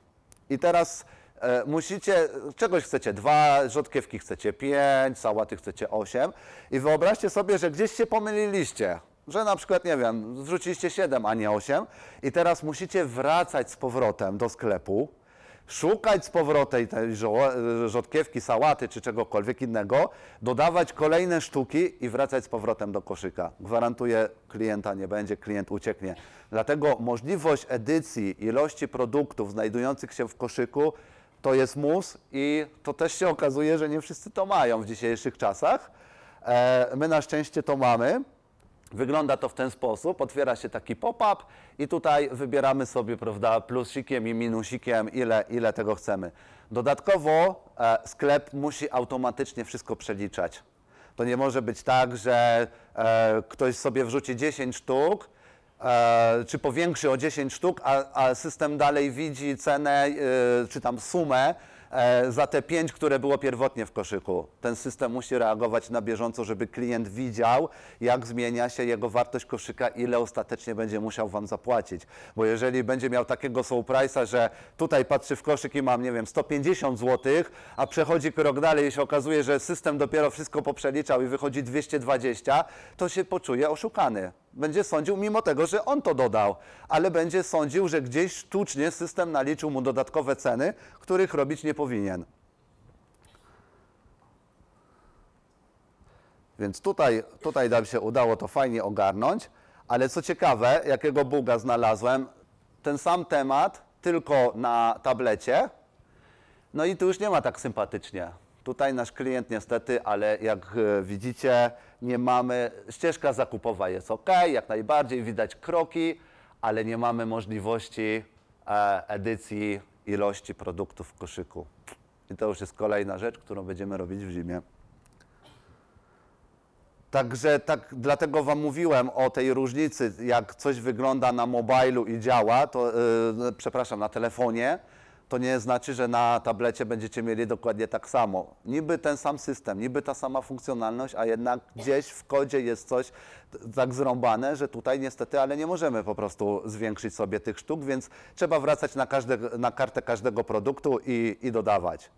I teraz e, musicie, czegoś chcecie dwa, rzodkiewki chcecie pięć, sałaty chcecie osiem. I wyobraźcie sobie, że gdzieś się pomyliliście. Że na przykład, nie wiem, wrzuciliście 7, a nie 8 i teraz musicie wracać z powrotem do sklepu, szukać z powrotem tej rzodkiewki, sałaty czy czegokolwiek innego, dodawać kolejne sztuki i wracać z powrotem do koszyka. Gwarantuję, klienta nie będzie, klient ucieknie. Dlatego możliwość edycji ilości produktów znajdujących się w koszyku to jest mus i to też się okazuje, że nie wszyscy to mają w dzisiejszych czasach. E, my na szczęście to mamy. Wygląda to w ten sposób, otwiera się taki pop-up i tutaj wybieramy sobie, prawda, plusikiem i minusikiem, ile, ile tego chcemy. Dodatkowo e, sklep musi automatycznie wszystko przeliczać. To nie może być tak, że e, ktoś sobie wrzuci 10 sztuk, e, czy powiększy o 10 sztuk, a, a system dalej widzi cenę, e, czy tam sumę za te 5, które było pierwotnie w koszyku. Ten system musi reagować na bieżąco, żeby klient widział, jak zmienia się jego wartość koszyka, ile ostatecznie będzie musiał Wam zapłacić. Bo jeżeli będzie miał takiego surprise'a, że tutaj patrzy w koszyk i mam, nie wiem, 150 zł, a przechodzi krok dalej i się okazuje, że system dopiero wszystko poprzeliczał i wychodzi 220, to się poczuje oszukany. Będzie sądził, mimo tego, że on to dodał, ale będzie sądził, że gdzieś sztucznie system naliczył mu dodatkowe ceny, których robić nie powinien. Więc tutaj, tutaj nam się udało to fajnie ogarnąć, ale co ciekawe, jakiego buga znalazłem, ten sam temat, tylko na tablecie, no i tu już nie ma tak sympatycznie. Tutaj nasz klient niestety, ale jak e, widzicie, nie mamy, ścieżka zakupowa jest ok, jak najbardziej, widać kroki, ale nie mamy możliwości e, edycji ilości produktów w koszyku. I to już jest kolejna rzecz, którą będziemy robić w zimie. Także tak, dlatego Wam mówiłem o tej różnicy, jak coś wygląda na mobilu i działa, to yy, przepraszam, na telefonie, to nie znaczy, że na tablecie będziecie mieli dokładnie tak samo. Niby ten sam system, niby ta sama funkcjonalność, a jednak gdzieś w kodzie jest coś tak zrąbane, że tutaj niestety, ale nie możemy po prostu zwiększyć sobie tych sztuk, więc trzeba wracać na, każde, na kartę każdego produktu i, i dodawać.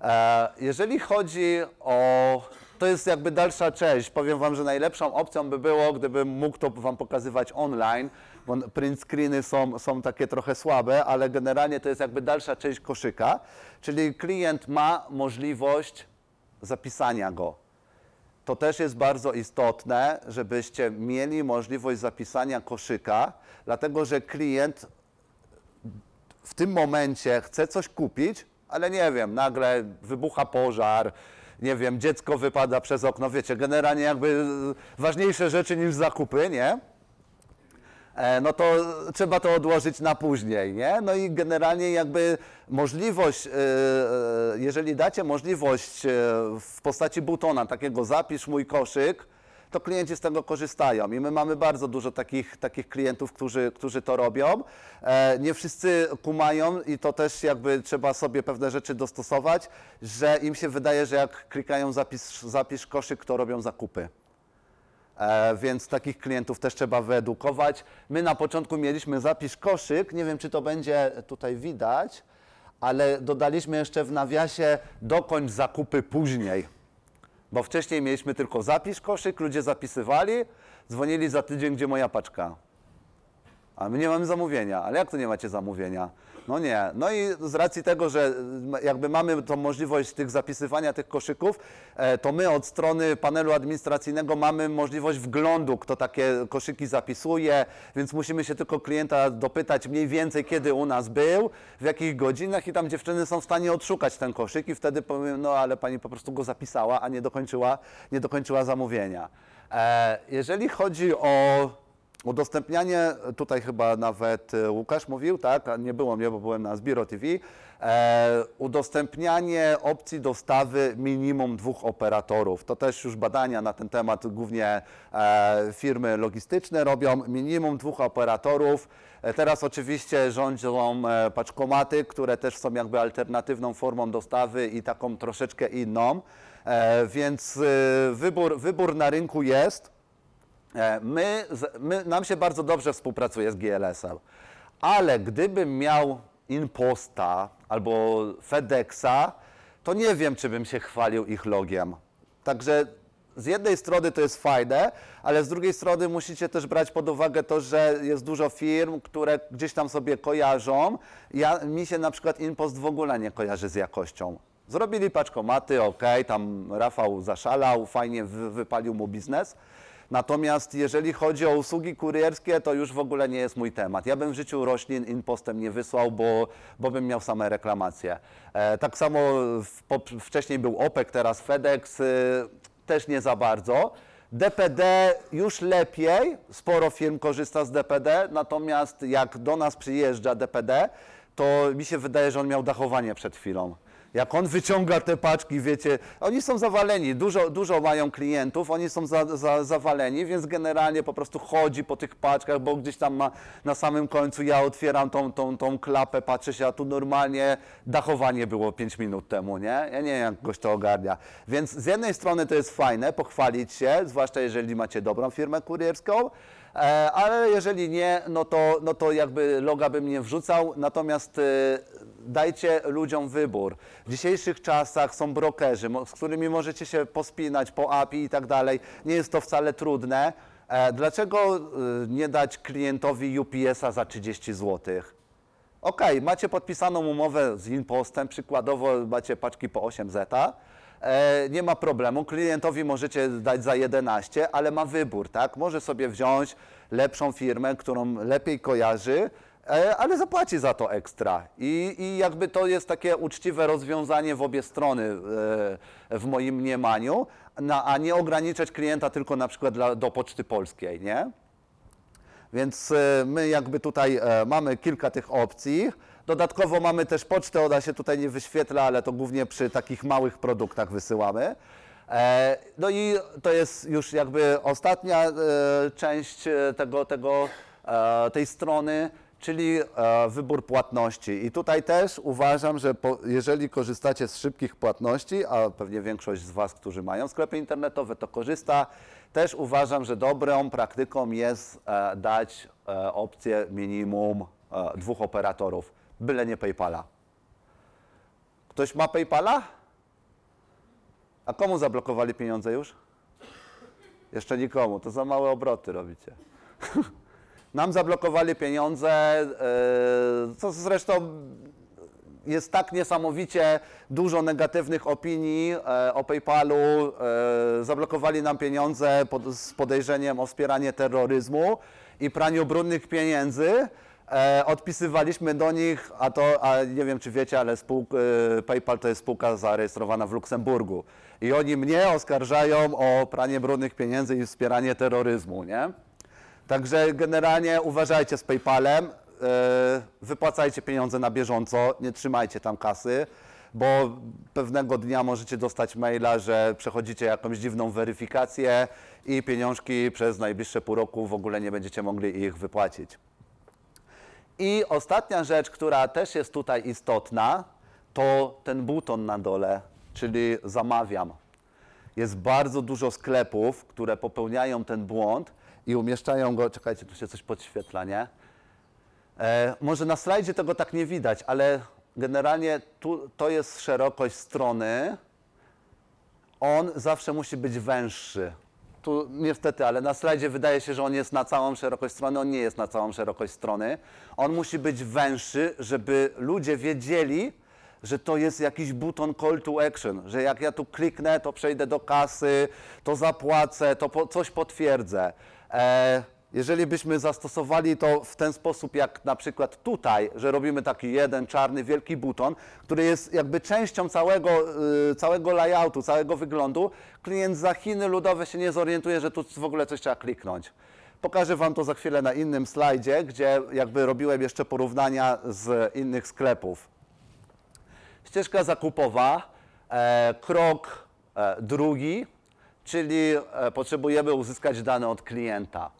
E, Jeżeli chodzi o. To jest jakby dalsza część. Powiem Wam, że najlepszą opcją by było, gdybym mógł to Wam pokazywać online, bo print screeny są, są takie trochę słabe, ale generalnie to jest jakby dalsza część koszyka, czyli klient ma możliwość zapisania go. To też jest bardzo istotne, żebyście mieli możliwość zapisania koszyka, dlatego że klient w tym momencie chce coś kupić, ale nie wiem, nagle wybucha pożar, nie wiem, dziecko wypada przez okno, wiecie, generalnie jakby ważniejsze rzeczy niż zakupy, nie? E, no to trzeba to odłożyć na później, nie? No i generalnie jakby możliwość, e, e, jeżeli dacie możliwość w postaci butona, takiego zapisz mój koszyk, to klienci z tego korzystają i my mamy bardzo dużo takich, takich klientów, którzy, którzy to robią. Nie wszyscy kumają i to też jakby trzeba sobie pewne rzeczy dostosować, że im się wydaje, że jak klikają zapis, zapisz koszyk, to robią zakupy. E, więc takich klientów też trzeba wyedukować. My na początku mieliśmy zapisz koszyk, nie wiem czy to będzie tutaj widać, ale dodaliśmy jeszcze w nawiasie dokończ zakupy później. Bo wcześniej mieliśmy tylko zapisz koszyk, ludzie zapisywali, dzwonili za tydzień, gdzie moja paczka. A my nie mamy zamówienia. Ale jak to nie macie zamówienia? No nie. No i z racji tego, że jakby mamy tą możliwość tych zapisywania tych koszyków, e, to my od strony panelu administracyjnego mamy możliwość wglądu, kto takie koszyki zapisuje, więc musimy się tylko klienta dopytać mniej więcej, kiedy u nas był, w jakich godzinach i tam dziewczyny są w stanie odszukać ten koszyk i wtedy powiem, no ale pani po prostu go zapisała, a nie dokończyła, nie dokończyła zamówienia. E, jeżeli chodzi o Udostępnianie, tutaj chyba nawet e, Łukasz mówił, tak, nie było mnie, bo byłem na Zbiro TV, e, udostępnianie opcji dostawy minimum dwóch operatorów. To też już badania na ten temat głównie e, firmy logistyczne robią, minimum dwóch operatorów. E, teraz oczywiście rządzą e, paczkomaty, które też są jakby alternatywną formą dostawy i taką troszeczkę inną, e, więc e, wybór, wybór na rynku jest. E, My, my, nam się bardzo dobrze współpracuje z GLS-em, ale gdybym miał Inposta albo FedExa, to nie wiem, czy bym się chwalił ich logiem. Także z jednej strony to jest fajne, ale z drugiej strony musicie też brać pod uwagę to, że jest dużo firm, które gdzieś tam sobie kojarzą. Ja, mi się na przykład Inpost w ogóle nie kojarzy z jakością. Zrobili paczkomaty, ok, tam Rafał zaszalał, fajnie wy, wypalił mu biznes. Natomiast jeżeli chodzi o usługi kurierskie, to już w ogóle nie jest mój temat. Ja bym w życiu roślin impostem nie wysłał, bo, bo bym miał same reklamacje. E, tak samo w, po, wcześniej był OPEC, teraz FedEx, y, też nie za bardzo. DPD już lepiej, sporo firm korzysta z DPD, natomiast jak do nas przyjeżdża DPD, to mi się wydaje, że on miał dachowanie przed chwilą. Jak on wyciąga te paczki, wiecie, oni są zawaleni, dużo, dużo mają klientów, oni są za, za, zawaleni, więc generalnie po prostu chodzi po tych paczkach, bo gdzieś tam ma na samym końcu, ja otwieram tą, tą, tą klapę, patrzę się, a tu normalnie dachowanie było 5 minut temu, nie? Ja nie wiem, jak goś to ogarnia. Więc z jednej strony to jest fajne, pochwalić się, zwłaszcza jeżeli macie dobrą firmę kurierską, ale jeżeli nie, no to, no to jakby loga bym nie wrzucał, natomiast e, dajcie ludziom wybór. W dzisiejszych czasach są brokerzy, z którymi możecie się pospinać po API i tak dalej. Nie jest to wcale trudne. E, Dlaczego e, nie dać klientowi UPS-a za 30 zł? OK, macie podpisaną umowę z Inpostem, przykładowo macie paczki po 8 zeta. E, nie ma problemu, klientowi możecie dać za 11, ale ma wybór, tak? Może sobie wziąć lepszą firmę, którą lepiej kojarzy e, ale zapłaci za to ekstra. I, I jakby to jest takie uczciwe rozwiązanie w obie strony e, w moim mniemaniu, na, a nie ograniczać klienta tylko na przykład dla, do Poczty Polskiej, nie? Więc e, my jakby tutaj e, mamy kilka tych opcji. Dodatkowo mamy też pocztę, ona się tutaj nie wyświetla, ale to głównie przy takich małych produktach wysyłamy. E, No i to jest już jakby ostatnia e, część e, tego, tego, tej strony, czyli wybór płatności. I tutaj też uważam, że jeżeli korzystacie z szybkich płatności, a pewnie większość z Was, którzy mają sklepy internetowe, to korzysta, też uważam, że dobrą praktyką jest dać opcję minimum dwóch operatorów, byle nie PayPala. Ktoś ma PayPala? A komu zablokowali pieniądze już? Jeszcze nikomu, to za małe obroty robicie. Nam zablokowali pieniądze, e, co zresztą jest tak niesamowicie dużo negatywnych opinii e, o PayPalu. E, zablokowali nam pieniądze z podejrzeniem o wspieranie terroryzmu i praniu brudnych pieniędzy. E, odpisywaliśmy do nich, a to, a nie wiem czy wiecie, ale e, PayPal to jest spółka zarejestrowana w Luksemburgu. I oni mnie oskarżają o pranie brudnych pieniędzy i wspieranie terroryzmu, nie? Także generalnie uważajcie z PayPalem, e, wypłacajcie pieniądze na bieżąco, nie trzymajcie tam kasy, bo pewnego dnia możecie dostać maila, że przechodzicie jakąś dziwną weryfikację i pieniążki przez najbliższe pół roku w ogóle nie będziecie mogli ich wypłacić. I ostatnia rzecz, która też jest tutaj istotna, to ten buton na dole, czyli zamawiam. Jest bardzo dużo sklepów, które popełniają ten błąd i umieszczają go. Czekajcie, tu się coś podświetla, nie? E, może na slajdzie tego tak nie widać, ale generalnie tu, to jest szerokość strony. On zawsze musi być węższy. Tu niestety, ale na slajdzie wydaje się, że on jest na całą szerokość strony. On nie jest na całą szerokość strony. On musi być węższy, żeby ludzie wiedzieli, że to jest jakiś buton call to action, że jak ja tu kliknę, to przejdę do kasy, to zapłacę, to po, coś potwierdzę. E, jeżeli byśmy zastosowali to w ten sposób, jak na przykład tutaj, że robimy taki jeden czarny, wielki buton, który jest jakby częścią całego, y, całego layoutu, całego wyglądu, klient za Chiny ludowe się nie zorientuje, że tu w ogóle coś trzeba kliknąć. Pokażę Wam to za chwilę na innym slajdzie, gdzie jakby robiłem jeszcze porównania z innych sklepów. Ścieżka zakupowa, e, krok e, drugi, czyli e, potrzebujemy uzyskać dane od klienta.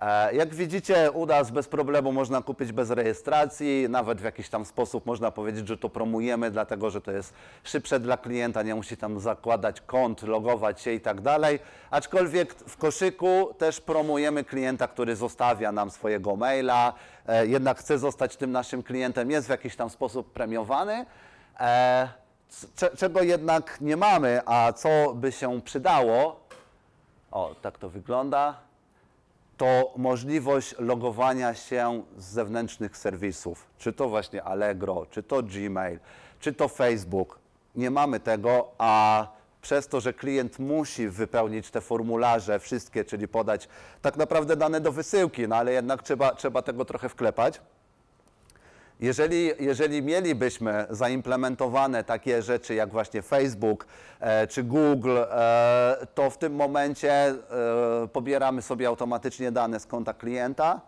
E, Jak widzicie, u nas bez problemu można kupić bez rejestracji, nawet w jakiś tam sposób można powiedzieć, że to promujemy, dlatego że to jest szybsze dla klienta, nie musi tam zakładać kont, logować się i tak dalej. Aczkolwiek w koszyku też promujemy klienta, który zostawia nam swojego maila, e, jednak chce zostać tym naszym klientem, jest w jakiś tam sposób premiowany. E, Czego jednak nie mamy, a co by się przydało, o, tak to wygląda to możliwość logowania się z zewnętrznych serwisów, czy to właśnie Allegro, czy to Gmail, czy to Facebook. Nie mamy tego, a przez to, że klient musi wypełnić te formularze wszystkie, czyli podać tak naprawdę dane do wysyłki, no ale jednak trzeba, trzeba tego trochę wklepać. Jeżeli, jeżeli mielibyśmy zaimplementowane takie rzeczy jak właśnie Facebook e, czy Google, e, to w tym momencie e, pobieramy sobie automatycznie dane z konta klienta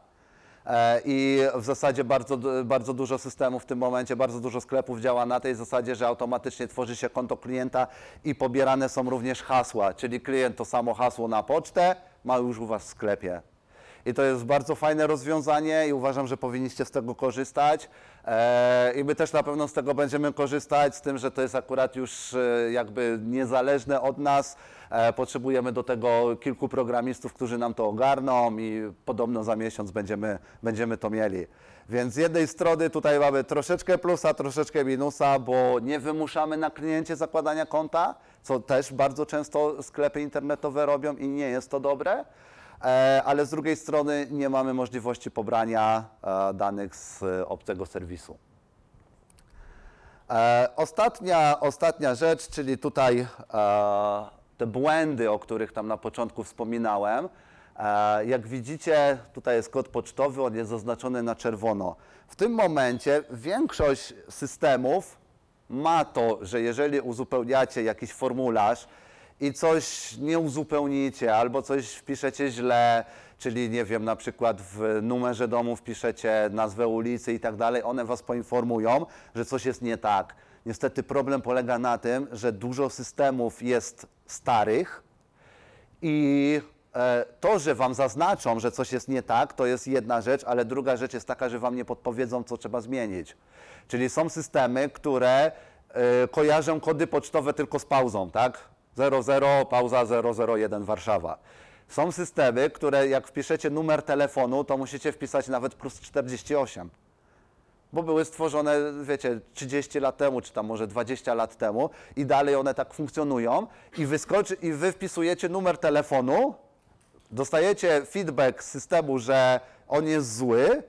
e, i w zasadzie bardzo, bardzo dużo systemów w tym momencie, bardzo dużo sklepów działa na tej zasadzie, że automatycznie tworzy się konto klienta i pobierane są również hasła, czyli klient to samo hasło na pocztę ma już u Was w sklepie. I to jest bardzo fajne rozwiązanie i uważam, że powinniście z tego korzystać. E, I my też na pewno z tego będziemy korzystać, z tym, że to jest akurat już e, jakby niezależne od nas. E, Potrzebujemy do tego kilku programistów, którzy nam to ogarną i podobno za miesiąc będziemy, będziemy to mieli. Więc z jednej strony tutaj mamy troszeczkę plusa, troszeczkę minusa, bo nie wymuszamy na kliencie zakładania konta, co też bardzo często sklepy internetowe robią i nie jest to dobre. E, ale z drugiej strony nie mamy możliwości pobrania e, danych z e, obcego serwisu. Ostatnia, ostatnia rzecz, czyli tutaj te błędy, o których tam na początku wspominałem. Jak widzicie, tutaj jest kod pocztowy, on jest zaznaczony na czerwono. W tym momencie większość systemów ma to, że jeżeli uzupełniacie jakiś formularz i coś nie uzupełnicie albo coś wpiszecie źle, czyli nie wiem, na przykład w numerze domu wpiszecie nazwę ulicy i tak dalej, one was poinformują, że coś jest nie tak. Niestety problem polega na tym, że dużo systemów jest starych, i e, to, że wam zaznaczą, że coś jest nie tak, to jest jedna rzecz, ale druga rzecz jest taka, że wam nie podpowiedzą, co trzeba zmienić. Czyli są systemy, które e, kojarzą kody pocztowe tylko z pauzą, tak? 00, pauza 001 Warszawa. Są systemy, które jak wpiszecie numer telefonu, to musicie wpisać nawet plus 48 bo były stworzone, wiecie, 30 lat temu, czy tam może 20 lat temu i dalej one tak funkcjonują i wyskoczy i wy wpisujecie numer telefonu, dostajecie feedback z systemu, że on jest zły,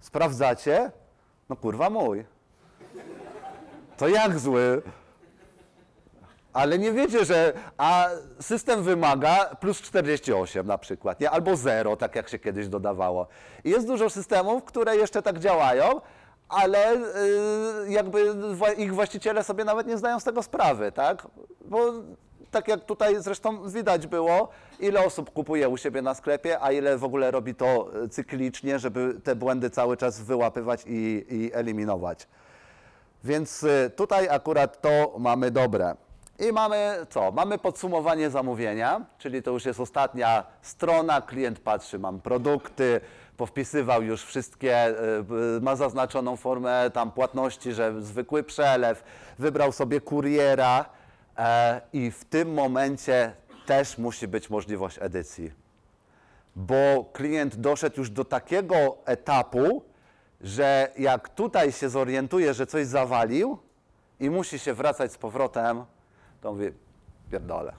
sprawdzacie, no kurwa mój. To jak zły? Ale nie wiecie, że a system wymaga plus 48 na przykład, nie? albo 0, tak jak się kiedyś dodawało. Jest dużo systemów, które jeszcze tak działają, ale y, jakby ich właściciele sobie nawet nie zdają z tego sprawy, tak? Bo tak jak tutaj zresztą widać było, ile osób kupuje u siebie na sklepie, a ile w ogóle robi to y, cyklicznie, żeby te błędy cały czas wyłapywać i, i eliminować. Więc y, tutaj akurat to mamy dobre. I mamy co? Mamy podsumowanie zamówienia, czyli to już jest ostatnia strona. Klient patrzy, mam produkty, powpisywał już wszystkie, y, y, ma zaznaczoną formę tam płatności, że zwykły przelew, wybrał sobie kuriera e, i w tym momencie też musi być możliwość edycji bo klient doszedł już do takiego etapu, że jak tutaj się zorientuje, że coś zawalił i musi się wracać z powrotem, to mówi, pierdolę.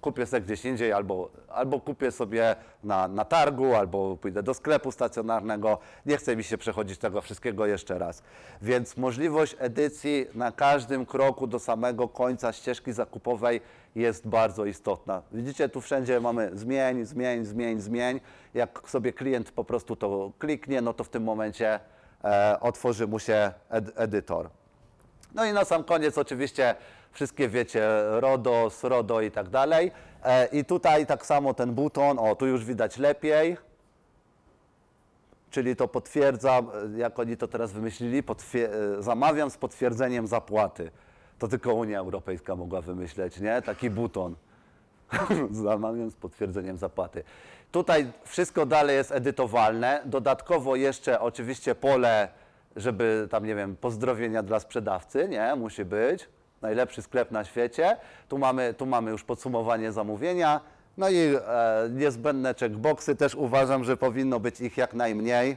Kupię sobie gdzieś indziej, albo, albo kupię sobie na, na targu, albo pójdę do sklepu stacjonarnego. Nie chce mi się przechodzić tego wszystkiego jeszcze raz. Więc możliwość edycji na każdym kroku do samego końca ścieżki zakupowej jest bardzo istotna. Widzicie, tu wszędzie mamy zmień, zmień, zmień, zmień. Jak sobie klient po prostu to kliknie, no to w tym momencie e, otworzy mu się ed- edytor. No i na sam koniec oczywiście wszystkie wiecie, RODOS, RODO i tak dalej. E, I tutaj tak samo ten buton, o tu już widać lepiej, czyli to potwierdzam, e, jak oni to teraz wymyślili, e, zamawiam z potwierdzeniem zapłaty. To tylko Unia Europejska mogła wymyśleć, nie? Taki buton. Zamawiam z potwierdzeniem zapłaty. Tutaj wszystko dalej jest edytowalne. Dodatkowo jeszcze oczywiście pole, żeby tam, nie wiem, pozdrowienia dla sprzedawcy, nie? Musi być. Najlepszy sklep na świecie. Tu mamy, tu mamy już podsumowanie zamówienia. No i e, niezbędne checkboxy. Też uważam, że powinno być ich jak najmniej.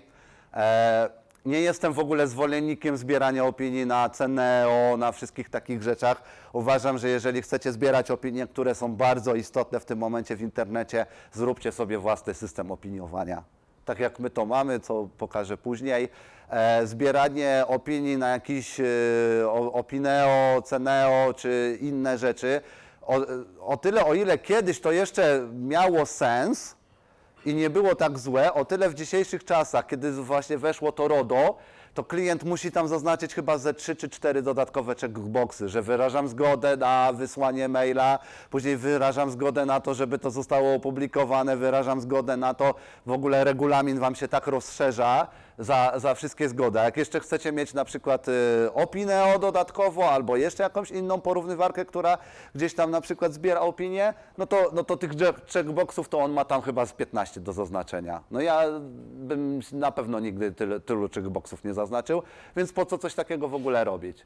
E, nie jestem w ogóle zwolennikiem zbierania opinii na Ceneo, na wszystkich takich rzeczach. Uważam, że jeżeli chcecie zbierać opinie, które są bardzo istotne w tym momencie w internecie, zróbcie sobie własny system opiniowania. Tak jak my to mamy, co pokażę później. E, zbieranie opinii na jakiś e, Opineo, Ceneo czy inne rzeczy, o, o tyle o ile kiedyś to jeszcze miało sens, i nie było tak złe, o tyle w dzisiejszych czasach, kiedy właśnie weszło to RODO, to klient musi tam zaznaczyć chyba ze 3 czy 4 dodatkowe checkboxy, że wyrażam zgodę na wysłanie maila, później wyrażam zgodę na to, żeby to zostało opublikowane, wyrażam zgodę na to, w ogóle regulamin Wam się tak rozszerza za, za wszystkie zgody. A jak jeszcze chcecie mieć na przykład y, Opineo dodatkowo, albo jeszcze jakąś inną porównywarkę, która gdzieś tam na przykład zbiera opinię, no to, no to tych check- checkboxów to on ma tam chyba z 15 do zaznaczenia. No ja bym na pewno nigdy tyle, tylu checkboxów nie zaznaczył, więc po co coś takiego w ogóle robić?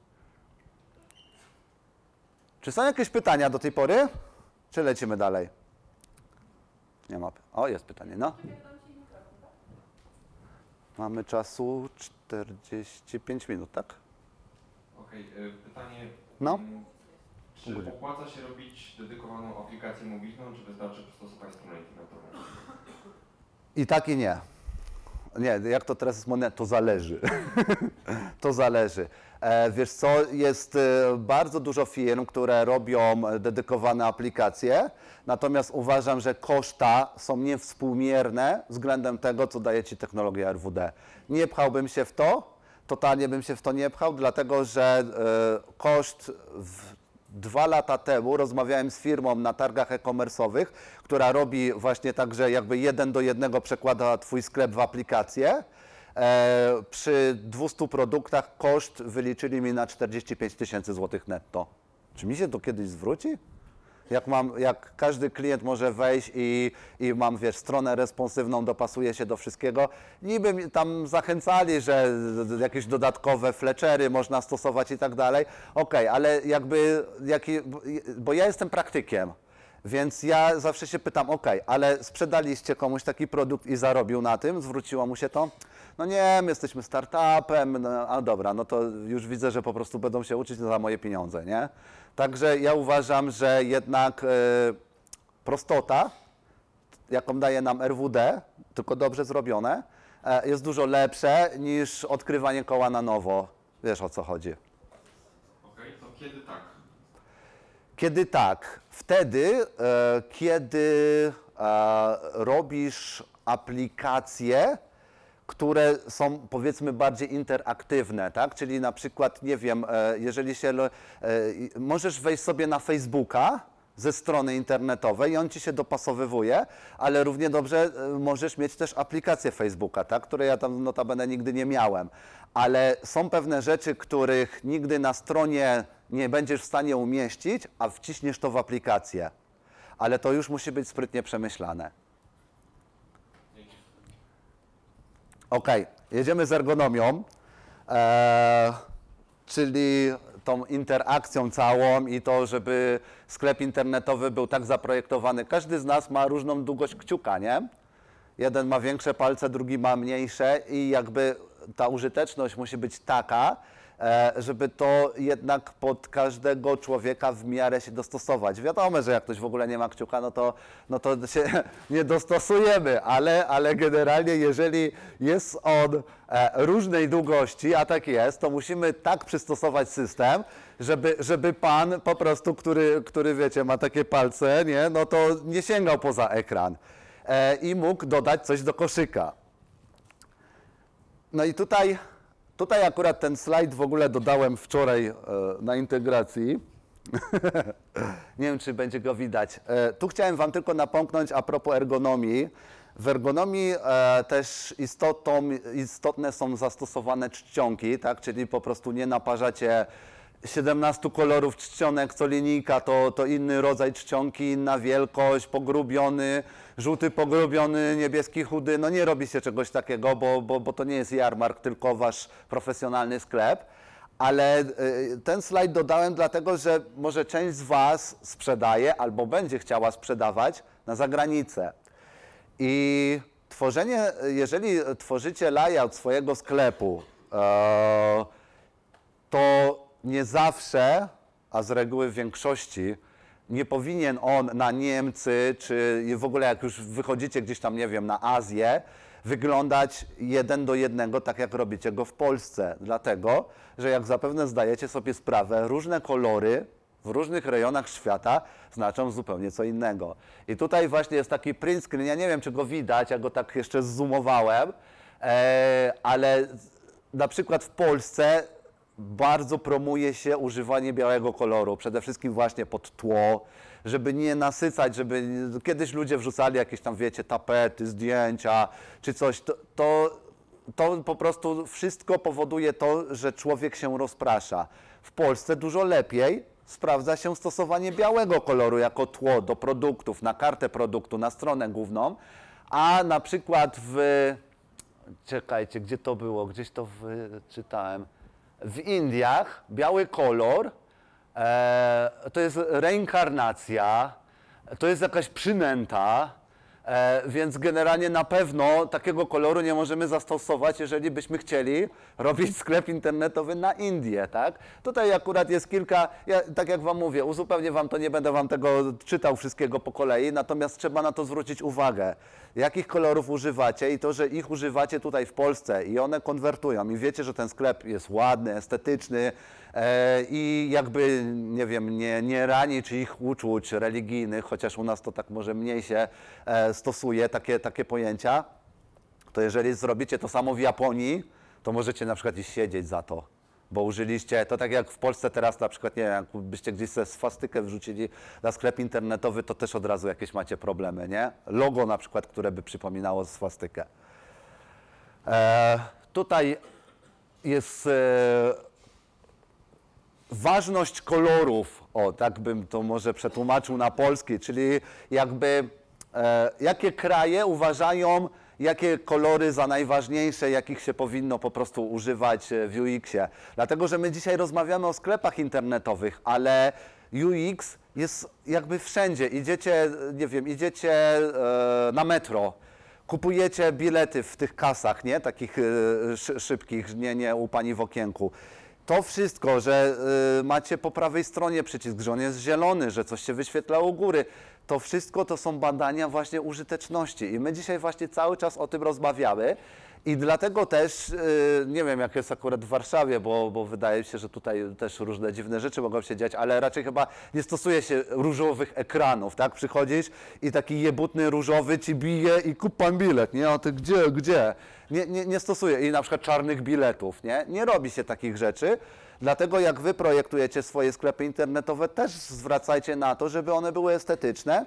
Czy są jakieś pytania do tej pory? Czy lecimy dalej? Nie ma. O, jest pytanie, no. Mamy czasu 45 minut, tak? Okej, y, pytanie. No. mm, Czy opłaca się robić dedykowaną aplikację mobilną, czy wystarczy przystosować stronę internetową? I tak i nie. Nie, jak to teraz jest modne, to zależy. to zależy. E, wiesz co, jest e, bardzo dużo firm, które robią dedykowane aplikacje, natomiast uważam, że koszta są niewspółmierne względem tego, co daje Ci technologia RWD. Nie pchałbym się w to, totalnie bym się w to nie pchał, dlatego że e, koszt Dwa lata temu rozmawiałem z firmą na targach e-commerce'owych, która robi właśnie tak, że jakby jeden do jednego przekłada Twój sklep w aplikację. E, przy 200 produktach koszt wyliczyli mi na 45 tysięcy złotych netto. Czy mi się to kiedyś zwróci? Jak, mam, jak każdy klient może wejść i, i mam, wiesz, stronę responsywną, dopasuje się do wszystkiego. Niby tam zachęcali, że jakieś dodatkowe fleczery można stosować i tak dalej. Okej, ale jakby, jaki, bo ja jestem praktykiem. Więc ja zawsze się pytam, ok, ale sprzedaliście komuś taki produkt i zarobił na tym, zwróciło mu się to? No nie, my jesteśmy startupem, no, a dobra, no to już widzę, że po prostu będą się uczyć za moje pieniądze, nie? Także ja uważam, że jednak e, prostota, jaką daje nam RWD, tylko dobrze zrobione, e, jest dużo lepsze niż odkrywanie koła na nowo. Wiesz o co chodzi. Okej, to kiedy tak? Kiedy tak? Wtedy, e, kiedy robisz aplikacje, które są powiedzmy bardziej interaktywne, tak? Czyli na przykład, nie wiem, e, jeżeli się, e, możesz wejść sobie na Facebooka ze strony internetowej i on ci się dopasowywuje, ale równie dobrze e, możesz mieć też aplikację Facebooka, tak? Której ja tam notabene nigdy nie miałem. Ale są pewne rzeczy, których nigdy na stronie nie będziesz w stanie umieścić, a wciśniesz to w aplikację. Ale to już musi być sprytnie przemyślane. Ok, jedziemy z ergonomią, e, czyli tą interakcją całą i to, żeby sklep internetowy był tak zaprojektowany. Każdy z nas ma różną długość kciuka, nie? Jeden ma większe palce, drugi ma mniejsze i jakby ta użyteczność musi być taka, żeby to jednak pod każdego człowieka w miarę się dostosować. Wiadomo, że jak ktoś w ogóle nie ma kciuka, no to, no to się nie dostosujemy, ale, ale generalnie jeżeli jest on e, różnej długości, a tak jest, to musimy tak przystosować system, żeby, żeby pan po prostu, który, który wiecie, ma takie palce, nie, no to nie sięgał poza ekran e, i mógł dodać coś do koszyka. No i tutaj, tutaj akurat ten slajd w ogóle dodałem wczoraj e, na integracji. Nie wiem, czy będzie go widać. E, tu chciałem Wam tylko napomknąć a propos ergonomii. W ergonomii e, też istotą, istotne są zastosowane czcionki, tak? czyli po prostu nie naparzacie 17 kolorów czcionek, co linijka to, to inny rodzaj czcionki, inna wielkość, pogrubiony, żółty pogrubiony, niebieski chudy. No nie robi się czegoś takiego, bo, bo, bo to nie jest jarmark, tylko wasz profesjonalny sklep. Ale y, ten slajd dodałem dlatego, że może część z Was sprzedaje albo będzie chciała sprzedawać na zagranicę. I tworzenie, jeżeli tworzycie layout swojego sklepu, e, to nie zawsze, a z reguły w większości, nie powinien on na Niemcy, czy w ogóle jak już wychodzicie gdzieś tam, nie wiem, na Azję, wyglądać jeden do jednego, tak jak robicie go w Polsce. Dlatego, że jak zapewne zdajecie sobie sprawę, różne kolory w różnych rejonach świata znaczą zupełnie co innego. I tutaj właśnie jest taki print screen, ja nie wiem, czy go widać, ja go tak jeszcze zoomowałem, e, ale na przykład w Polsce bardzo promuje się używanie białego koloru, przede wszystkim właśnie pod tło, żeby nie nasycać, żeby kiedyś ludzie wrzucali jakieś tam, wiecie, tapety, zdjęcia czy coś, to, to, to po prostu wszystko powoduje to, że człowiek się rozprasza. W Polsce dużo lepiej sprawdza się stosowanie białego koloru jako tło do produktów, na kartę produktu, na stronę główną, a na przykład w Czekajcie, gdzie to było? Gdzieś to czytałem. W Indiach biały kolor e, to jest reinkarnacja, to jest jakaś przynęta, E, więc generalnie na pewno takiego koloru nie możemy zastosować, jeżeli byśmy chcieli robić sklep internetowy na Indię, tak? Tutaj akurat jest kilka, ja, tak jak Wam mówię, uzupełnię Wam to, nie będę Wam tego czytał wszystkiego po kolei, natomiast trzeba na to zwrócić uwagę, jakich kolorów używacie i to, że ich używacie tutaj w Polsce i one konwertują i wiecie, że ten sklep jest ładny, estetyczny i jakby, nie wiem, nie, nie rani czyich uczuć religijnych, chociaż u nas to tak może mniej się e, stosuje, takie, takie pojęcia, to jeżeli zrobicie to samo w Japonii, to możecie na przykład iść siedzieć za to. Bo użyliście, to tak jak w Polsce teraz na przykład, nie wiem, jakbyście gdzieś sobie swastykę wrzucili na sklep internetowy, to też od razu jakieś macie problemy, nie? Logo na przykład, które by przypominało swastykę. E, tutaj jest e, ważność kolorów, o tak bym to może przetłumaczył na polski, czyli jakby e, jakie kraje uważają, jakie kolory za najważniejsze, jakich się powinno po prostu używać e, w UX-ie. Dlatego, że my dzisiaj rozmawiamy o sklepach internetowych, ale UX jest jakby wszędzie. Idziecie, nie wiem, idziecie e, na metro, kupujecie bilety w tych kasach, nie? Takich e, szy- szybkich, nie, nie u pani w okienku. To wszystko, że y, macie po prawej stronie przycisk, że on jest zielony, że coś się wyświetla u góry, to wszystko to są badania właśnie użyteczności. I my dzisiaj właśnie cały czas o tym rozmawiamy. I dlatego też, y, nie wiem jak jest akurat w Warszawie, bo, bo wydaje się, że tutaj też różne dziwne rzeczy mogą się dziać, ale raczej chyba nie stosuje się różowych ekranów, tak? Przychodzisz i taki jebutny różowy ci bije i kup pan bilet, nie? A ty gdzie, gdzie? Nie, nie, nie stosuje i na przykład czarnych biletów, nie? Nie robi się takich rzeczy. Dlatego jak wy projektujecie swoje sklepy internetowe, też zwracajcie na to, żeby one były estetyczne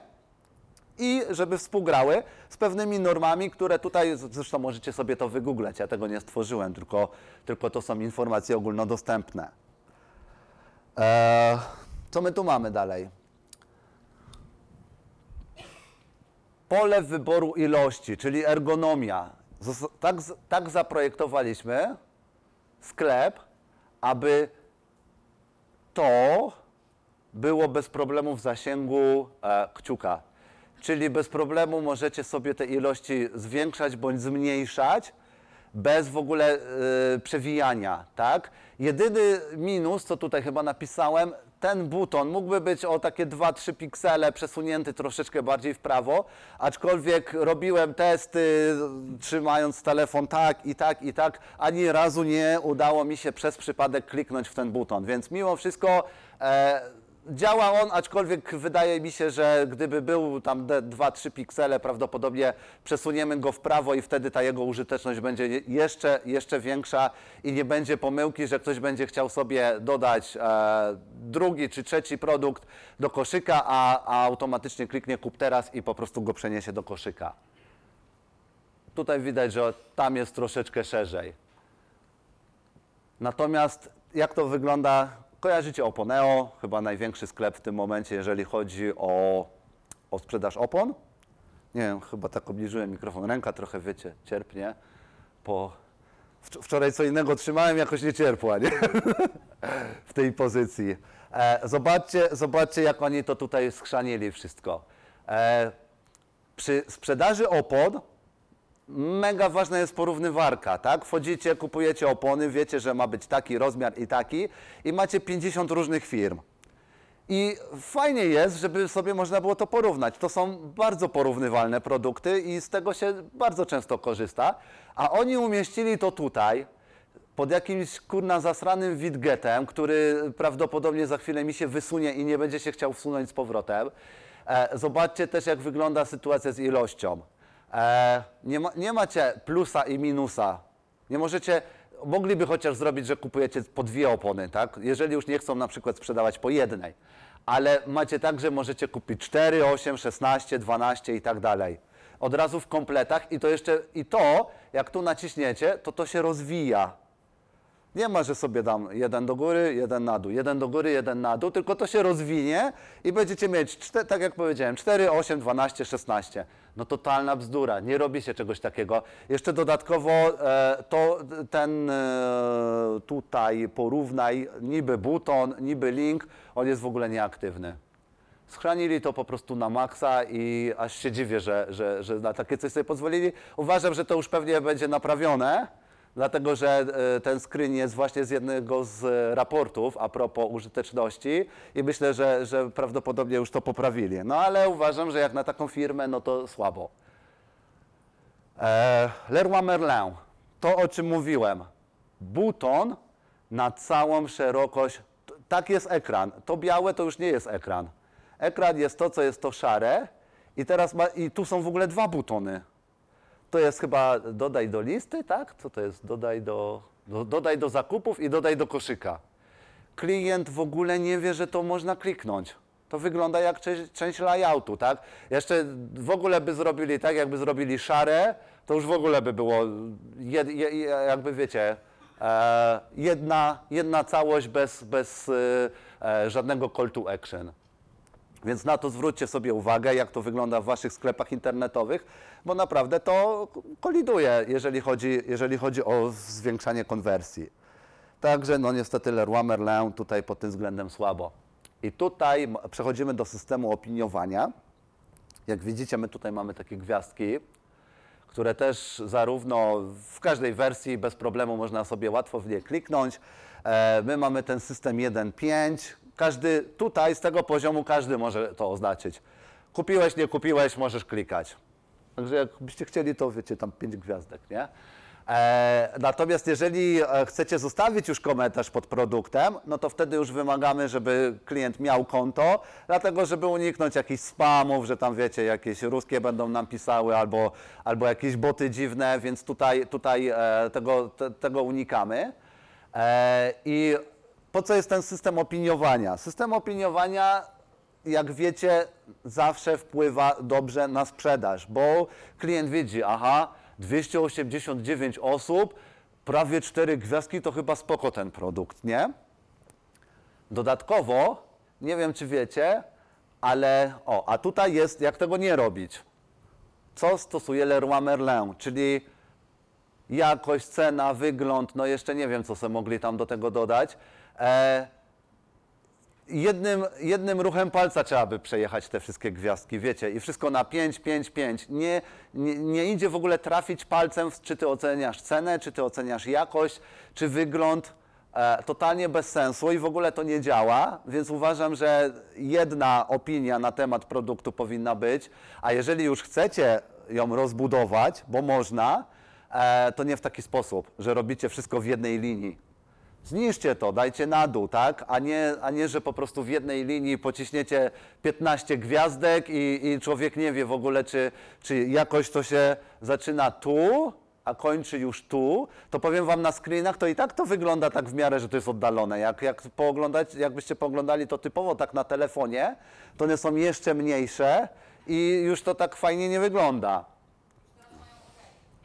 i żeby współgrały z pewnymi normami, które tutaj, zresztą możecie sobie to wygooglać, ja tego nie stworzyłem, tylko, tylko to są informacje ogólnodostępne. Eee, co my tu mamy dalej? Pole wyboru ilości, czyli ergonomia. Tak, tak zaprojektowaliśmy sklep, aby to było bez problemu w zasięgu e, kciuka. Czyli bez problemu możecie sobie te ilości zwiększać bądź zmniejszać bez w ogóle e, przewijania, tak? Jedyny minus, co tutaj chyba napisałem, ten buton mógłby być o takie 2-3 piksele przesunięty troszeczkę bardziej w prawo, aczkolwiek robiłem testy trzymając telefon tak i tak i tak, ani razu nie udało mi się przez przypadek kliknąć w ten buton, więc mimo wszystko e, Działa on, aczkolwiek wydaje mi się, że gdyby był tam 2-3 piksele, prawdopodobnie przesuniemy go w prawo i wtedy ta jego użyteczność będzie je- jeszcze, jeszcze większa i nie będzie pomyłki, że ktoś będzie chciał sobie dodać e, drugi czy trzeci produkt do koszyka, a, a automatycznie kliknie kup teraz i po prostu go przeniesie do koszyka. Tutaj widać, że tam jest troszeczkę szerzej. Natomiast jak to wygląda? Kojarzycie Oponeo, chyba największy sklep w tym momencie, jeżeli chodzi o, o sprzedaż opon. Nie wiem, chyba tak obliżyłem mikrofon. Ręka trochę, wiecie, cierpnie. Po... wcz- Wczoraj co innego trzymałem, jakoś nie cierpła, nie? w tej pozycji. E, zobaczcie, zobaczcie, jak oni to tutaj skrzanili wszystko. E, przy sprzedaży opon mega ważna jest porównywarka, tak? Wchodzicie, kupujecie opony, wiecie, że ma być taki rozmiar i taki i macie 50 różnych firm. I fajnie jest, żeby sobie można było to porównać. To są bardzo porównywalne produkty i z tego się bardzo często korzysta. A oni umieścili to tutaj, pod jakimś kurna zasranym widgetem, który prawdopodobnie za chwilę mi się wysunie i nie będzie się chciał wsunąć z powrotem. E, zobaczcie też, jak wygląda sytuacja z ilością. E, nie, ma, nie macie plusa i minusa. Nie możecie, mogliby chociaż zrobić, że kupujecie po dwie opony, tak? Jeżeli już nie chcą na przykład sprzedawać po jednej. Ale macie tak, że możecie kupić 4, 8, 16, 12 i tak dalej. Od razu w kompletach i to jeszcze, i to, jak tu naciśniecie, to to się rozwija. Nie ma, że sobie dam jeden do góry, jeden na dół, jeden do góry, jeden na dół, tylko to się rozwinie i będziecie mieć, tak jak powiedziałem, 4, 8, 12, 16. No totalna bzdura, nie robi się czegoś takiego. Jeszcze dodatkowo e, to ten e, tutaj porównaj, niby buton, niby link, on jest w ogóle nieaktywny. Schrzanili to po prostu na maksa i aż się dziwię, że, że, że na takie coś sobie pozwolili. Uważam, że to już pewnie będzie naprawione, dlatego że e, ten screen jest właśnie z jednego z e, raportów a propos użyteczności i myślę, że, że prawdopodobnie już to poprawili. No ale uważam, że jak na taką firmę, no to słabo. E, Leroy Merlin, to o czym mówiłem. Buton na całą szerokość. Tak jest ekran. To białe to już nie jest ekran. Ekran jest to, co jest to szare. I teraz ma, i tu są w ogóle dwa butony. To jest chyba dodaj do listy, tak? Co to jest? Dodaj do, do, dodaj do zakupów i dodaj do koszyka. Klient w ogóle nie wie, że to można kliknąć. To wygląda jak część, część layoutu, tak? Jeszcze w ogóle by zrobili tak, jakby zrobili szare, to już w ogóle by było, jed, je, jakby wiecie, e, jedna, jedna całość bez, bez e, e, żadnego call to action. Więc na to zwróćcie sobie uwagę, jak to wygląda w waszych sklepach internetowych, bo naprawdę to koliduje, jeżeli chodzi, jeżeli chodzi o zwiększanie konwersji. Także no niestety Leroy Merlin tutaj pod tym względem słabo. I tutaj przechodzimy do systemu opiniowania. Jak widzicie, my tutaj mamy takie gwiazdki, które też zarówno w każdej wersji bez problemu można sobie łatwo w nie kliknąć. E, My mamy ten system 1.5. Każdy tutaj z tego poziomu każdy może to oznaczyć. Kupiłeś, nie kupiłeś, możesz klikać. Także jakbyście chcieli, to wiecie, tam 5 gwiazdek, nie? E, natomiast jeżeli e, chcecie zostawić już komentarz pod produktem, no to wtedy już wymagamy, żeby klient miał konto, dlatego żeby uniknąć jakichś spamów, że tam wiecie, jakieś ruskie będą nam pisały albo, albo jakieś boty dziwne, więc tutaj, tutaj e, tego, te, tego unikamy. I po co jest ten system opiniowania? System opiniowania jak wiecie, zawsze wpływa dobrze na sprzedaż, bo klient widzi, aha, 289 osób, prawie 4 gwiazdki, to chyba spoko ten produkt, nie? Dodatkowo, nie wiem czy wiecie, ale o, a tutaj jest, jak tego nie robić. Co stosuje Leroy Merlin, czyli jakość, cena, wygląd, no jeszcze nie wiem, co sobie mogli tam do tego dodać. E, jednym, jednym ruchem palca trzeba by przejechać te wszystkie gwiazdki, wiecie, i wszystko na 5, 5, 5. Nie, nie, nie idzie w ogóle trafić palcem, czy ty oceniasz cenę, czy ty oceniasz jakość, czy wygląd. E, totalnie bez sensu i w ogóle to nie działa, więc uważam, że jedna opinia na temat produktu powinna być, a jeżeli już chcecie ją rozbudować, bo można, e, to nie w taki sposób, że robicie wszystko w jednej linii. Zniszcie to, dajcie na dół, tak? A nie, a nie że po prostu w jednej linii pociśniecie 15 gwiazdek i, i człowiek nie wie w ogóle, czy, czy jakoś to się zaczyna tu, a kończy już tu. To powiem Wam na screenach, to i tak to wygląda tak w miarę, że to jest oddalone. Jak, jak pooglądać, jakbyście pooglądali to typowo tak na telefonie, to one są jeszcze mniejsze i już to tak fajnie nie wygląda.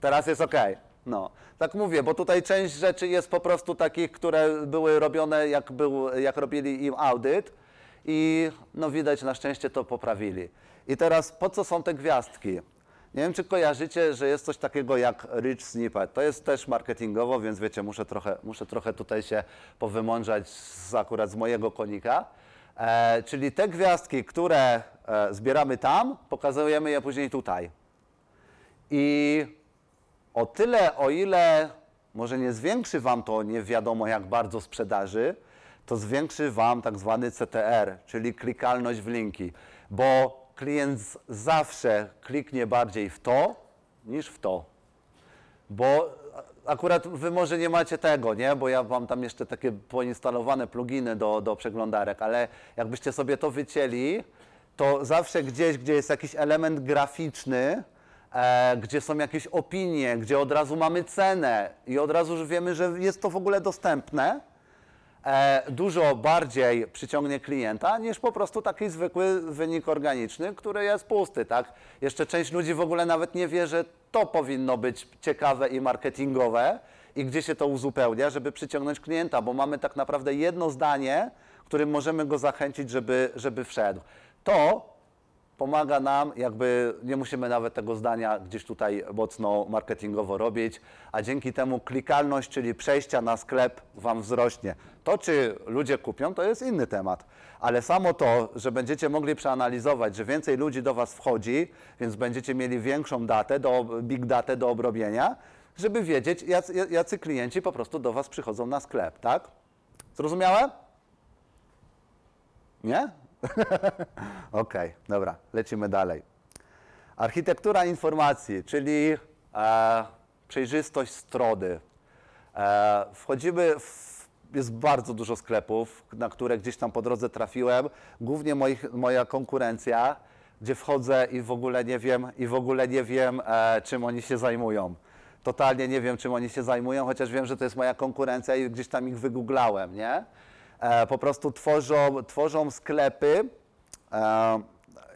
Teraz jest ok. No, tak mówię, bo tutaj część rzeczy jest po prostu takich, które były robione, jak, był, jak robili im audyt i no widać, na szczęście to poprawili. I teraz po co są te gwiazdki? Nie wiem, czy kojarzycie, że jest coś takiego jak rich snippet. To jest też marketingowo, więc wiecie, muszę trochę, muszę trochę tutaj się powymądrzać z, akurat z mojego konika. E, czyli te gwiazdki, które e, zbieramy tam, pokazujemy je później tutaj. I o tyle, o ile może nie zwiększy Wam to nie wiadomo jak bardzo sprzedaży, to zwiększy Wam tak zwany CTR, czyli klikalność w linki, bo klient zawsze kliknie bardziej w to niż w to. Bo akurat Wy może nie macie tego, nie? Bo ja mam tam jeszcze takie poinstalowane pluginy do, do przeglądarek, ale jakbyście sobie to wycięli, to zawsze gdzieś, gdzie jest jakiś element graficzny, e, gdzie są jakieś opinie, gdzie od razu mamy cenę i od razu już wiemy, że jest to w ogóle dostępne, e, dużo bardziej przyciągnie klienta niż po prostu taki zwykły wynik organiczny, który jest pusty, tak? Jeszcze część ludzi w ogóle nawet nie wie, że to powinno być ciekawe i marketingowe i gdzie się to uzupełnia, żeby przyciągnąć klienta, bo mamy tak naprawdę jedno zdanie, którym możemy go zachęcić, żeby, żeby wszedł. To pomaga nam, jakby nie musimy nawet tego zdania gdzieś tutaj mocno marketingowo robić, a dzięki temu klikalność, czyli przejścia na sklep Wam wzrośnie. To, czy ludzie kupią, to jest inny temat, ale samo to, że będziecie mogli przeanalizować, że więcej ludzi do Was wchodzi, więc będziecie mieli większą datę, do, big datę do obrobienia, żeby wiedzieć, jacy, jacy klienci po prostu do Was przychodzą na sklep, tak? Zrozumiałe? Nie? Okej, dobra, lecimy dalej. Architektura informacji, czyli e, przejrzystość strony. E, wchodzimy w, jest bardzo dużo sklepów, na które gdzieś tam po drodze trafiłem, głównie moich, moja konkurencja, gdzie wchodzę i w ogóle nie wiem, i w ogóle nie wiem, e, czym oni się zajmują. Totalnie nie wiem, czym oni się zajmują, chociaż wiem, że to jest moja konkurencja i gdzieś tam ich wygooglałem, nie? E, po prostu tworzą, tworzą sklepy, e,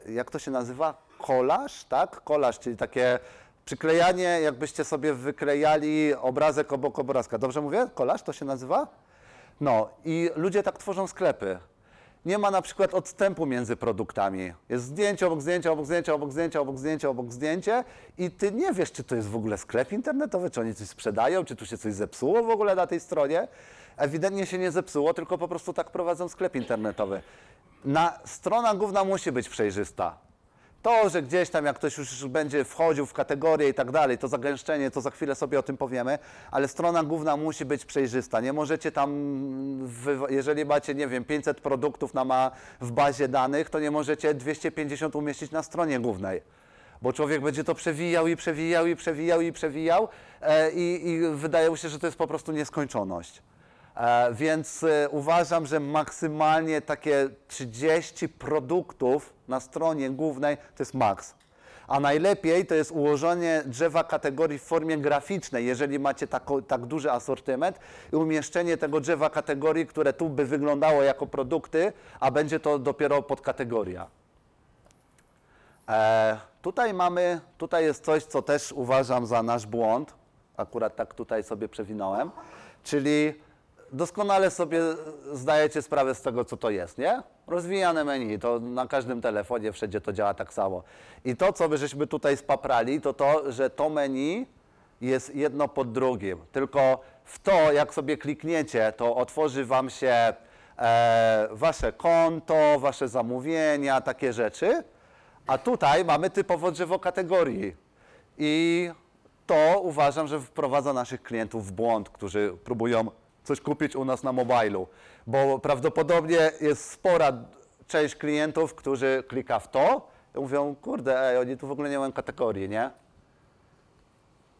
jak to się nazywa? Kolaż, tak? Kolaż, czyli takie przyklejanie, jakbyście sobie wyklejali obrazek obok obrazka. Dobrze mówię? Kolaż to się nazywa? No i ludzie tak tworzą sklepy. Nie ma na przykład odstępu między produktami. Jest zdjęcie obok zdjęcia, obok zdjęcia, obok zdjęcia, obok zdjęcia, obok zdjęcie i ty nie wiesz, czy to jest w ogóle sklep internetowy, czy oni coś sprzedają, czy tu się coś zepsuło w ogóle na tej stronie. Ewidentnie się nie zepsuło, tylko po prostu tak prowadzą sklep internetowy. Na, strona główna musi być przejrzysta. To, że gdzieś tam jak ktoś już będzie wchodził w kategorie i tak dalej, to zagęszczenie, to za chwilę sobie o tym powiemy, ale strona główna musi być przejrzysta. Nie możecie tam, jeżeli macie, nie wiem, 500 produktów na ma w bazie danych, to nie możecie 250 umieścić na stronie głównej. Bo człowiek będzie to przewijał i przewijał i przewijał i przewijał e, i, i wydaje mu się, że to jest po prostu nieskończoność. E, Więc e, uważam, że maksymalnie takie 30 produktów na stronie głównej to jest maks. A najlepiej to jest ułożenie drzewa kategorii w formie graficznej, jeżeli macie tako, tak duży asortyment i umieszczenie tego drzewa kategorii, które tu by wyglądało jako produkty, a będzie to dopiero podkategoria. E, tutaj mamy, tutaj jest coś, co też uważam za nasz błąd. Akurat tak tutaj sobie przewinąłem. Czyli doskonale sobie zdajecie sprawę z tego, co to jest, nie? Rozwijane menu, to na każdym telefonie wszędzie to działa tak samo. I to, co my żeśmy tutaj spaprali, to to, że to menu jest jedno pod drugim. Tylko w to, jak sobie klikniecie, to otworzy Wam się e, Wasze konto, Wasze zamówienia, takie rzeczy. A tutaj mamy typowo drzewo kategorii. I to uważam, że wprowadza naszych klientów w błąd, którzy próbują coś kupić u nas na mobilu. Bo prawdopodobnie jest spora część klientów, którzy klika w to i mówią, kurde, ej, oni tu w ogóle nie mają kategorii, nie?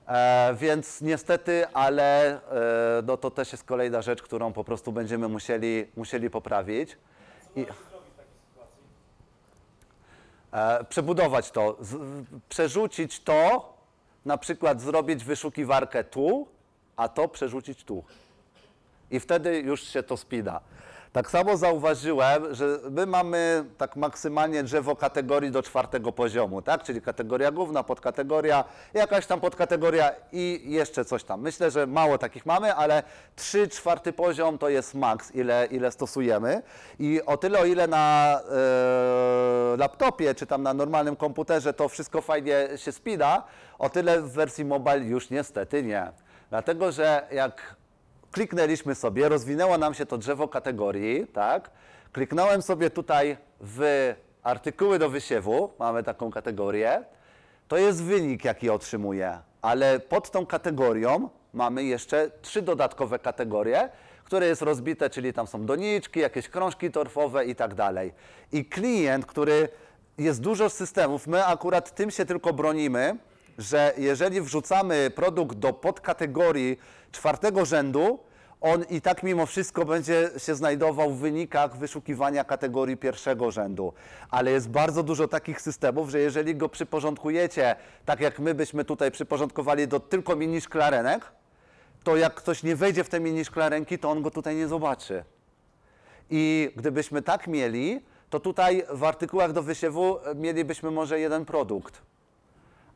E, więc niestety, ale e, no to też jest kolejna rzecz, którą po prostu będziemy musieli, musieli poprawić. I, e, przebudować to, z, przerzucić to, na przykład zrobić wyszukiwarkę tu, a to przerzucić tu. I wtedy już się to spina. Tak samo zauważyłem, że my mamy tak maksymalnie drzewo kategorii do czwartego poziomu, tak? Czyli kategoria główna, podkategoria, jakaś tam podkategoria i jeszcze coś tam. Myślę, że mało takich mamy, ale trzy czwarty poziom to jest maks, ile, ile stosujemy. I o tyle, o ile na e, laptopie czy tam na normalnym komputerze to wszystko fajnie się spina, o tyle w wersji mobile już niestety nie. Dlatego, że jak kliknęliśmy sobie, rozwinęło nam się to drzewo kategorii, tak? Kliknąłem sobie tutaj w artykuły do wysiewu, mamy taką kategorię. To jest wynik, jaki otrzymuję, ale pod tą kategorią mamy jeszcze trzy dodatkowe kategorie, które jest rozbite, czyli tam są doniczki, jakieś krążki torfowe i tak dalej. I klient, który jest dużo systemów, my akurat tym się tylko bronimy, że jeżeli wrzucamy produkt do podkategorii czwartego rzędu, on i tak mimo wszystko będzie się znajdował w wynikach wyszukiwania kategorii pierwszego rzędu. Ale jest bardzo dużo takich systemów, że jeżeli go przyporządkujecie, tak jak my byśmy tutaj przyporządkowali do tylko mini szklarenek, to jak ktoś nie wejdzie w te mini szklarenki, to on go tutaj nie zobaczy. I gdybyśmy tak mieli, to tutaj w artykułach do wysiewu mielibyśmy może jeden produkt.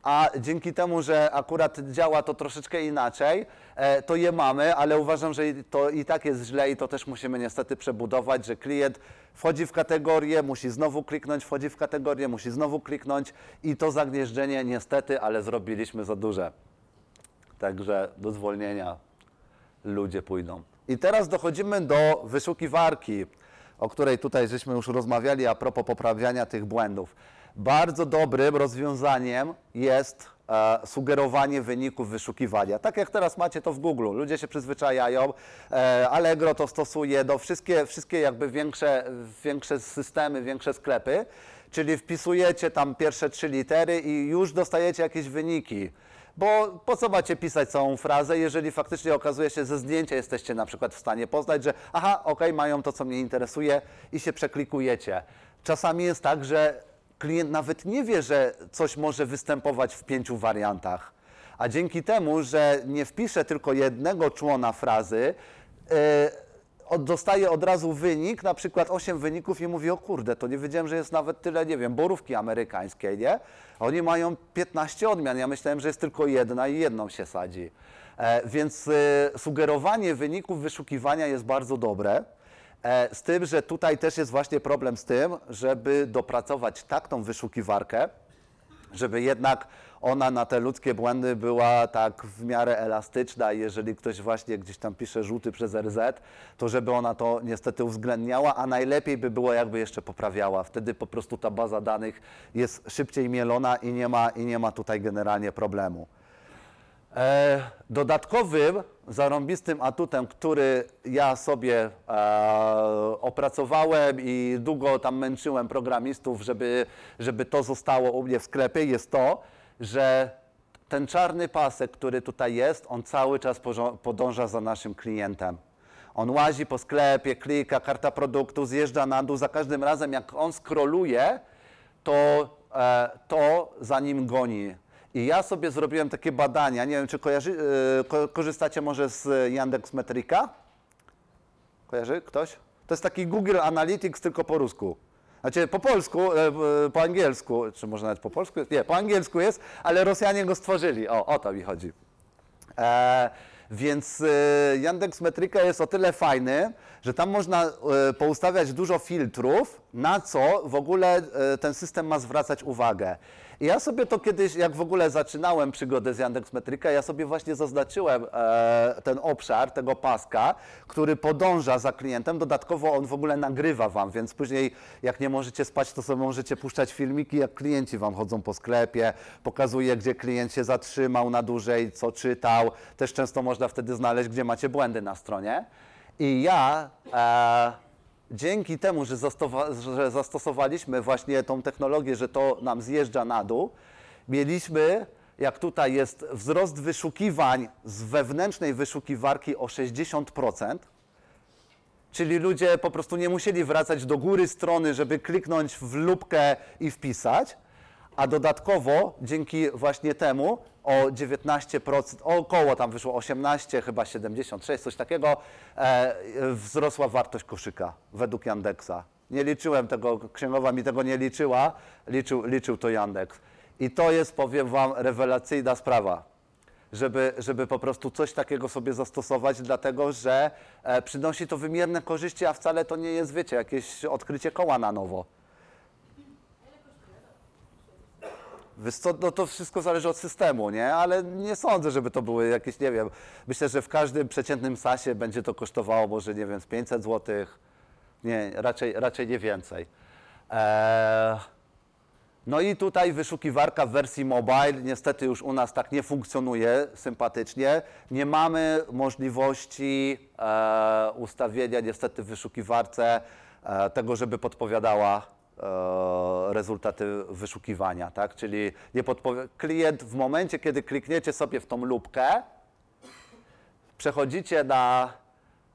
A dzięki temu, że akurat działa to troszeczkę inaczej, e, to je mamy, ale uważam, że to i tak jest źle i to też musimy niestety przebudować, że klient wchodzi w kategorię, musi znowu kliknąć, wchodzi w kategorię, musi znowu kliknąć i to zagnieżdżenie niestety, ale zrobiliśmy za duże. Także do zwolnienia ludzie pójdą. I teraz dochodzimy do wyszukiwarki, o której tutaj żeśmy już rozmawiali a propos poprawiania tych błędów. Bardzo dobrym rozwiązaniem jest e, sugerowanie wyników wyszukiwania. Tak jak teraz macie to w Google, ludzie się przyzwyczajają, e, Allegro to stosuje do wszystkie, wszystkie jakby większe, większe systemy, większe sklepy, czyli wpisujecie tam pierwsze trzy litery i już dostajecie jakieś wyniki. Bo po co macie pisać całą frazę, jeżeli faktycznie okazuje się, że ze zdjęcia jesteście na przykład w stanie poznać, że aha, okej, mają to, co mnie interesuje i się przeklikujecie. Czasami jest tak, że klient nawet nie wie, że coś może występować w pięciu wariantach. A dzięki temu, że nie wpisze tylko jednego człona frazy, od, dostaje od razu wynik, na przykład 8 wyników i mówi, o kurde, to nie wiedziałem, że jest nawet tyle, nie wiem, borówki amerykańskiej, nie? Oni mają 15 odmian, ja myślałem, że jest tylko jedna i jedną się sadzi. E, więc e, sugerowanie wyników wyszukiwania jest bardzo dobre. E, z tym, że tutaj też jest właśnie problem z tym, żeby dopracować tak tą wyszukiwarkę, żeby jednak ona na te ludzkie błędy była tak w miarę elastyczna jeżeli ktoś właśnie gdzieś tam pisze żółty przez RZ, to żeby ona to niestety uwzględniała, a najlepiej by było jakby jeszcze poprawiała. Wtedy po prostu ta baza danych jest szybciej mielona i nie ma, i nie ma tutaj generalnie problemu. E, dodatkowym, zarąbistym atutem, który ja sobie e, opracowałem i długo tam męczyłem programistów, żeby, żeby to zostało u mnie w sklepie, jest to, że ten czarny pasek, który tutaj jest, on cały czas podąża za naszym klientem. On łazi po sklepie, klika, karta produktu, zjeżdża na dół. Za każdym razem, jak on scrolluje, to e, to za nim goni. I ja sobie zrobiłem takie badania, nie wiem, czy kojarzy, e, ko, korzystacie może z Yandex Metrika? Kojarzy ktoś? To jest taki Google Analytics, tylko po rusku. Znaczy po polsku, e, po angielsku, czy może nawet po polsku? Nie, po angielsku jest, ale Rosjanie go stworzyli. O, o to mi chodzi. E, więc e, Yandex Metryka jest o tyle fajny, że tam można poustawiać dużo filtrów, na co w ogóle ten system ma zwracać uwagę. I ja sobie to kiedyś, jak w ogóle zaczynałem przygodę z Yandex Metryka, ja sobie właśnie zaznaczyłem e, ten obszar tego paska, który podąża za klientem. Dodatkowo on w ogóle nagrywa Wam, więc później jak nie możecie spać, to sobie możecie puszczać filmiki, jak klienci Wam chodzą po sklepie, pokazuje, gdzie klient się zatrzymał na dłużej, co czytał. Też często można wtedy znaleźć, gdzie macie błędy na stronie. I ja e, dzięki temu, że, że zastosowaliśmy właśnie tą technologię, że to nam zjeżdża na dół, mieliśmy, jak tutaj jest, wzrost wyszukiwań z wewnętrznej wyszukiwarki o 60%. Czyli ludzie po prostu nie musieli wracać do góry strony, żeby kliknąć w lubkę i wpisać, a dodatkowo dzięki właśnie temu o 19%, około tam wyszło 18, chyba 76, coś takiego, e, wzrosła wartość koszyka według Yandexa. Nie liczyłem tego, księgowa mi tego nie liczyła, liczył, liczył to Yandex. I to jest, powiem Wam, rewelacyjna sprawa żeby, żeby po prostu coś takiego sobie zastosować, dlatego że e, przynosi to wymierne korzyści, a wcale to nie jest, wiecie, jakieś odkrycie koła na nowo. Wiesz co, no to wszystko zależy od systemu, nie? Ale nie sądzę, żeby to były jakieś, nie wiem, myślę, że w każdym przeciętnym sasie będzie to kosztowało może, nie wiem, z 500 zł. Nie, raczej, raczej nie więcej. Eee, no i tutaj wyszukiwarka w wersji mobile niestety już u nas tak nie funkcjonuje sympatycznie. Nie mamy możliwości e, ustawienia niestety w wyszukiwarce e, tego, żeby podpowiadała rezultaty wyszukiwania, tak? Czyli nie podpowi- klient w momencie, kiedy klikniecie sobie w tą lubkę, przechodzicie na,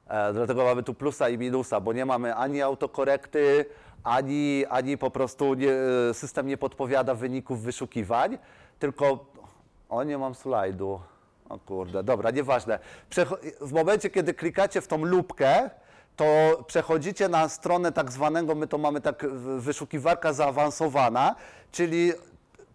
e, dlatego mamy tu plusa i minusa, bo nie mamy ani autokorekty, ani, ani po prostu nie, e, system nie podpowiada wyników wyszukiwań, tylko, o nie mam slajdu, o kurde, dobra, nieważne. Przecho- w momencie, kiedy klikacie w tą lubkę, to przechodzicie na stronę tak zwanego, my to mamy tak wyszukiwarka zaawansowana, czyli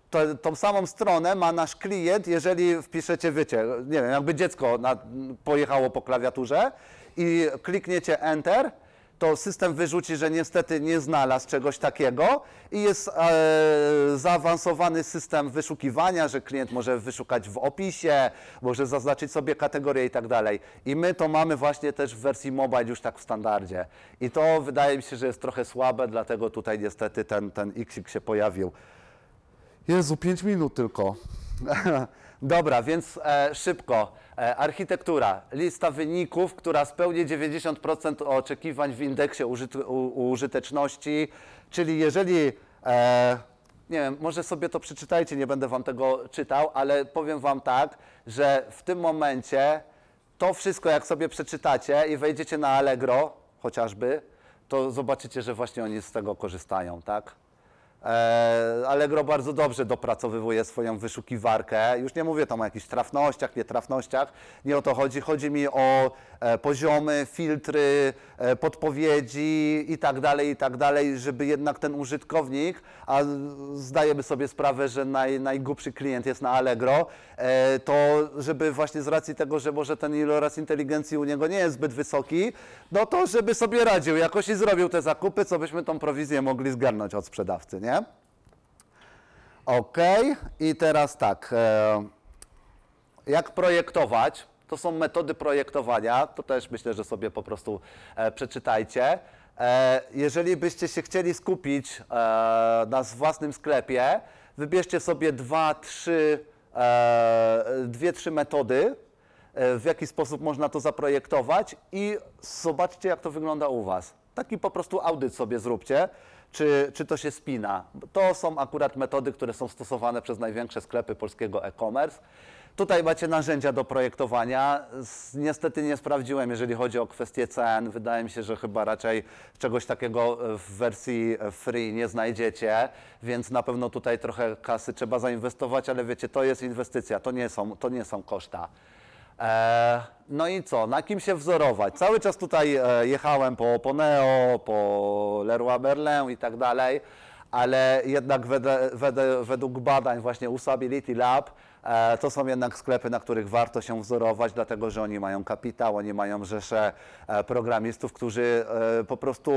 to, tą samą stronę ma nasz klient, jeżeli wpiszecie, wiecie, nie wiem, jakby dziecko na, pojechało po klawiaturze i klikniecie Enter, to system wyrzuci, że niestety nie znalazł czegoś takiego i jest e, zaawansowany system wyszukiwania, że klient może wyszukać w opisie, może zaznaczyć sobie kategorię i tak dalej. I my to mamy właśnie też w wersji mobile już tak w standardzie. I to wydaje mi się, że jest trochę słabe, dlatego tutaj niestety ten, ten Xik się pojawił. Jezu, 5 minut tylko. Dobra, więc e, szybko. E, architektura. Lista wyników, która spełni 90% oczekiwań w indeksie użyteczności. Czyli jeżeli, e, nie wiem, może sobie to przeczytajcie, nie będę Wam tego czytał, ale powiem Wam tak, że w tym momencie to wszystko, jak sobie przeczytacie i wejdziecie na Allegro chociażby, to zobaczycie, że właśnie oni z tego korzystają, tak? E, Allegro bardzo dobrze dopracowywuje swoją wyszukiwarkę. Już nie mówię tam o jakichś trafnościach, nietrafnościach. Nie o to chodzi. Chodzi mi o e, poziomy, filtry, e, podpowiedzi i tak dalej, i tak dalej, żeby jednak ten użytkownik, a zdajemy sobie sprawę, że naj, najgłupszy klient jest na Allegro, to żeby właśnie z racji tego, że może ten iloraz inteligencji u niego nie jest zbyt wysoki, no to żeby sobie radził jakoś i zrobił te zakupy, co byśmy tą prowizję mogli zgarnąć od sprzedawcy, nie? Ok, i teraz tak. E, jak projektować? To są metody projektowania, to też myślę, że sobie po prostu e, przeczytajcie. E, jeżeli byście się chcieli skupić na własnym sklepie, wybierzcie sobie dwa, trzy, dwie, trzy metody, w jaki sposób można to zaprojektować i zobaczcie, jak to wygląda u Was. Taki po prostu audyt sobie zróbcie, czy, czy to się spina. To są akurat metody, które są stosowane przez największe sklepy polskiego e-commerce. Tutaj macie narzędzia do projektowania. Niestety nie sprawdziłem, jeżeli chodzi o kwestie cen. Wydaje mi się, że chyba raczej czegoś takiego e, w wersji e, free nie znajdziecie, więc na pewno tutaj trochę kasy trzeba zainwestować, ale wiecie, to jest inwestycja, to nie są, to nie są koszta. E, no i co, na kim się wzorować? Cały czas tutaj e, jechałem po, po Neo, po Leroy Merlin i tak dalej, ale jednak według badań właśnie Usability Lab to są jednak sklepy, na których warto się wzorować, dlatego że oni mają kapitał, oni mają rzesze e, programistów, którzy e, po prostu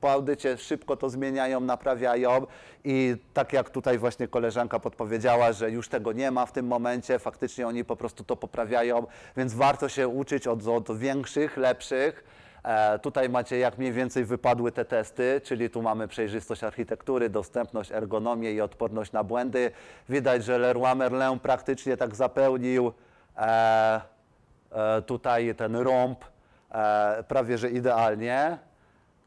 po audycie szybko to zmieniają, naprawiają i tak jak tutaj właśnie koleżanka podpowiedziała, że już tego nie ma w tym momencie, faktycznie oni po prostu to poprawiają, więc warto się uczyć od, od większych, lepszych. E, tutaj macie jak mniej więcej wypadły te testy, czyli tu mamy przejrzystość architektury, dostępność, ergonomię i odporność na błędy. Widać, że Leroy Merlin praktycznie tak zapełnił e, e, tutaj ten rąb prawie że idealnie.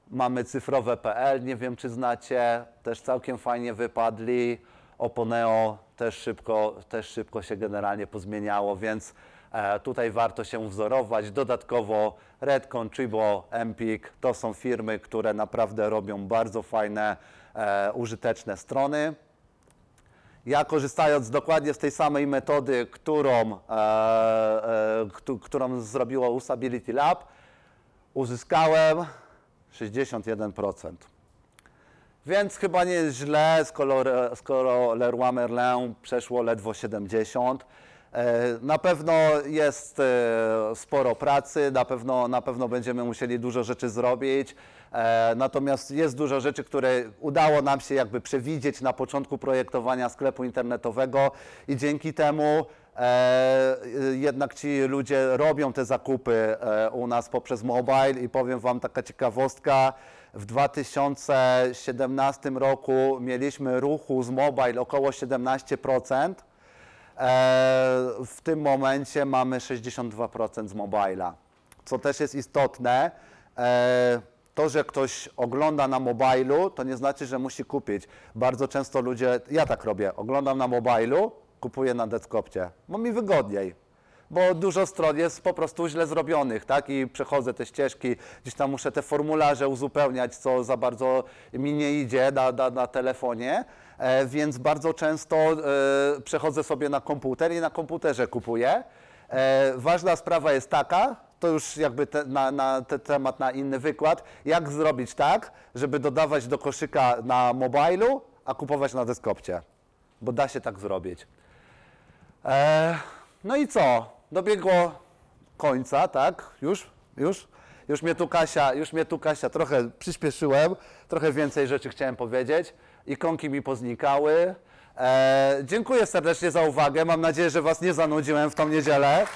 Mamy cyfrowe PL, nie wiem czy znacie, też całkiem fajnie wypadli. Oponeo też szybko, też szybko się generalnie pozmieniało, więc tutaj warto się wzorować. Dodatkowo Redcon, Chibo, Empik to są firmy, które naprawdę robią bardzo fajne, e, użyteczne strony. Ja korzystając dokładnie z tej samej metody, którą, e, e, któ- którą zrobiło Usability Lab, uzyskałem 61%. Więc chyba nie jest źle, skoro, skoro Leroy Merlin przeszło ledwo 70. E, Na pewno jest e, sporo pracy, na pewno, na pewno będziemy musieli dużo rzeczy zrobić. E, Natomiast jest dużo rzeczy, które udało nam się jakby przewidzieć na początku projektowania sklepu internetowego i dzięki temu jednak ci ludzie robią te zakupy u nas poprzez mobile i powiem Wam taka ciekawostka. W 2017 roku mieliśmy ruchu z mobile około 17%. E, w tym momencie mamy 62% z mobila, co też jest istotne. E, to, że ktoś ogląda na mobilu, to nie znaczy, że musi kupić. Bardzo często ludzie, ja tak robię, oglądam na mobilu, kupuję na desktopcie, bo mi wygodniej. Bo dużo stron jest po prostu źle zrobionych, tak? I przechodzę te ścieżki, gdzieś tam muszę te formularze uzupełniać, co za bardzo mi nie idzie na, na, na telefonie, e, więc bardzo często e, przechodzę sobie na komputer i na komputerze kupuję. E, ważna sprawa jest taka, to już jakby te, na, na ten temat na inny wykład, jak zrobić tak, żeby dodawać do koszyka na mobilu, a kupować na desktopcie. bo da się tak zrobić. E, no i co? Dobiegło końca, tak? Już? Już? Już mnie tu Kasia, już mnie tu Kasia trochę przyspieszyłem, trochę więcej rzeczy chciałem powiedzieć. Ikonki mi poznikały. E, dziękuję serdecznie za uwagę. Mam nadzieję, że Was nie zanudziłem w tą niedzielę.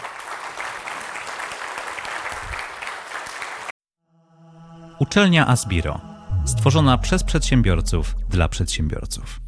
Uczelnia Asbiro. Stworzona przez przedsiębiorców dla przedsiębiorców.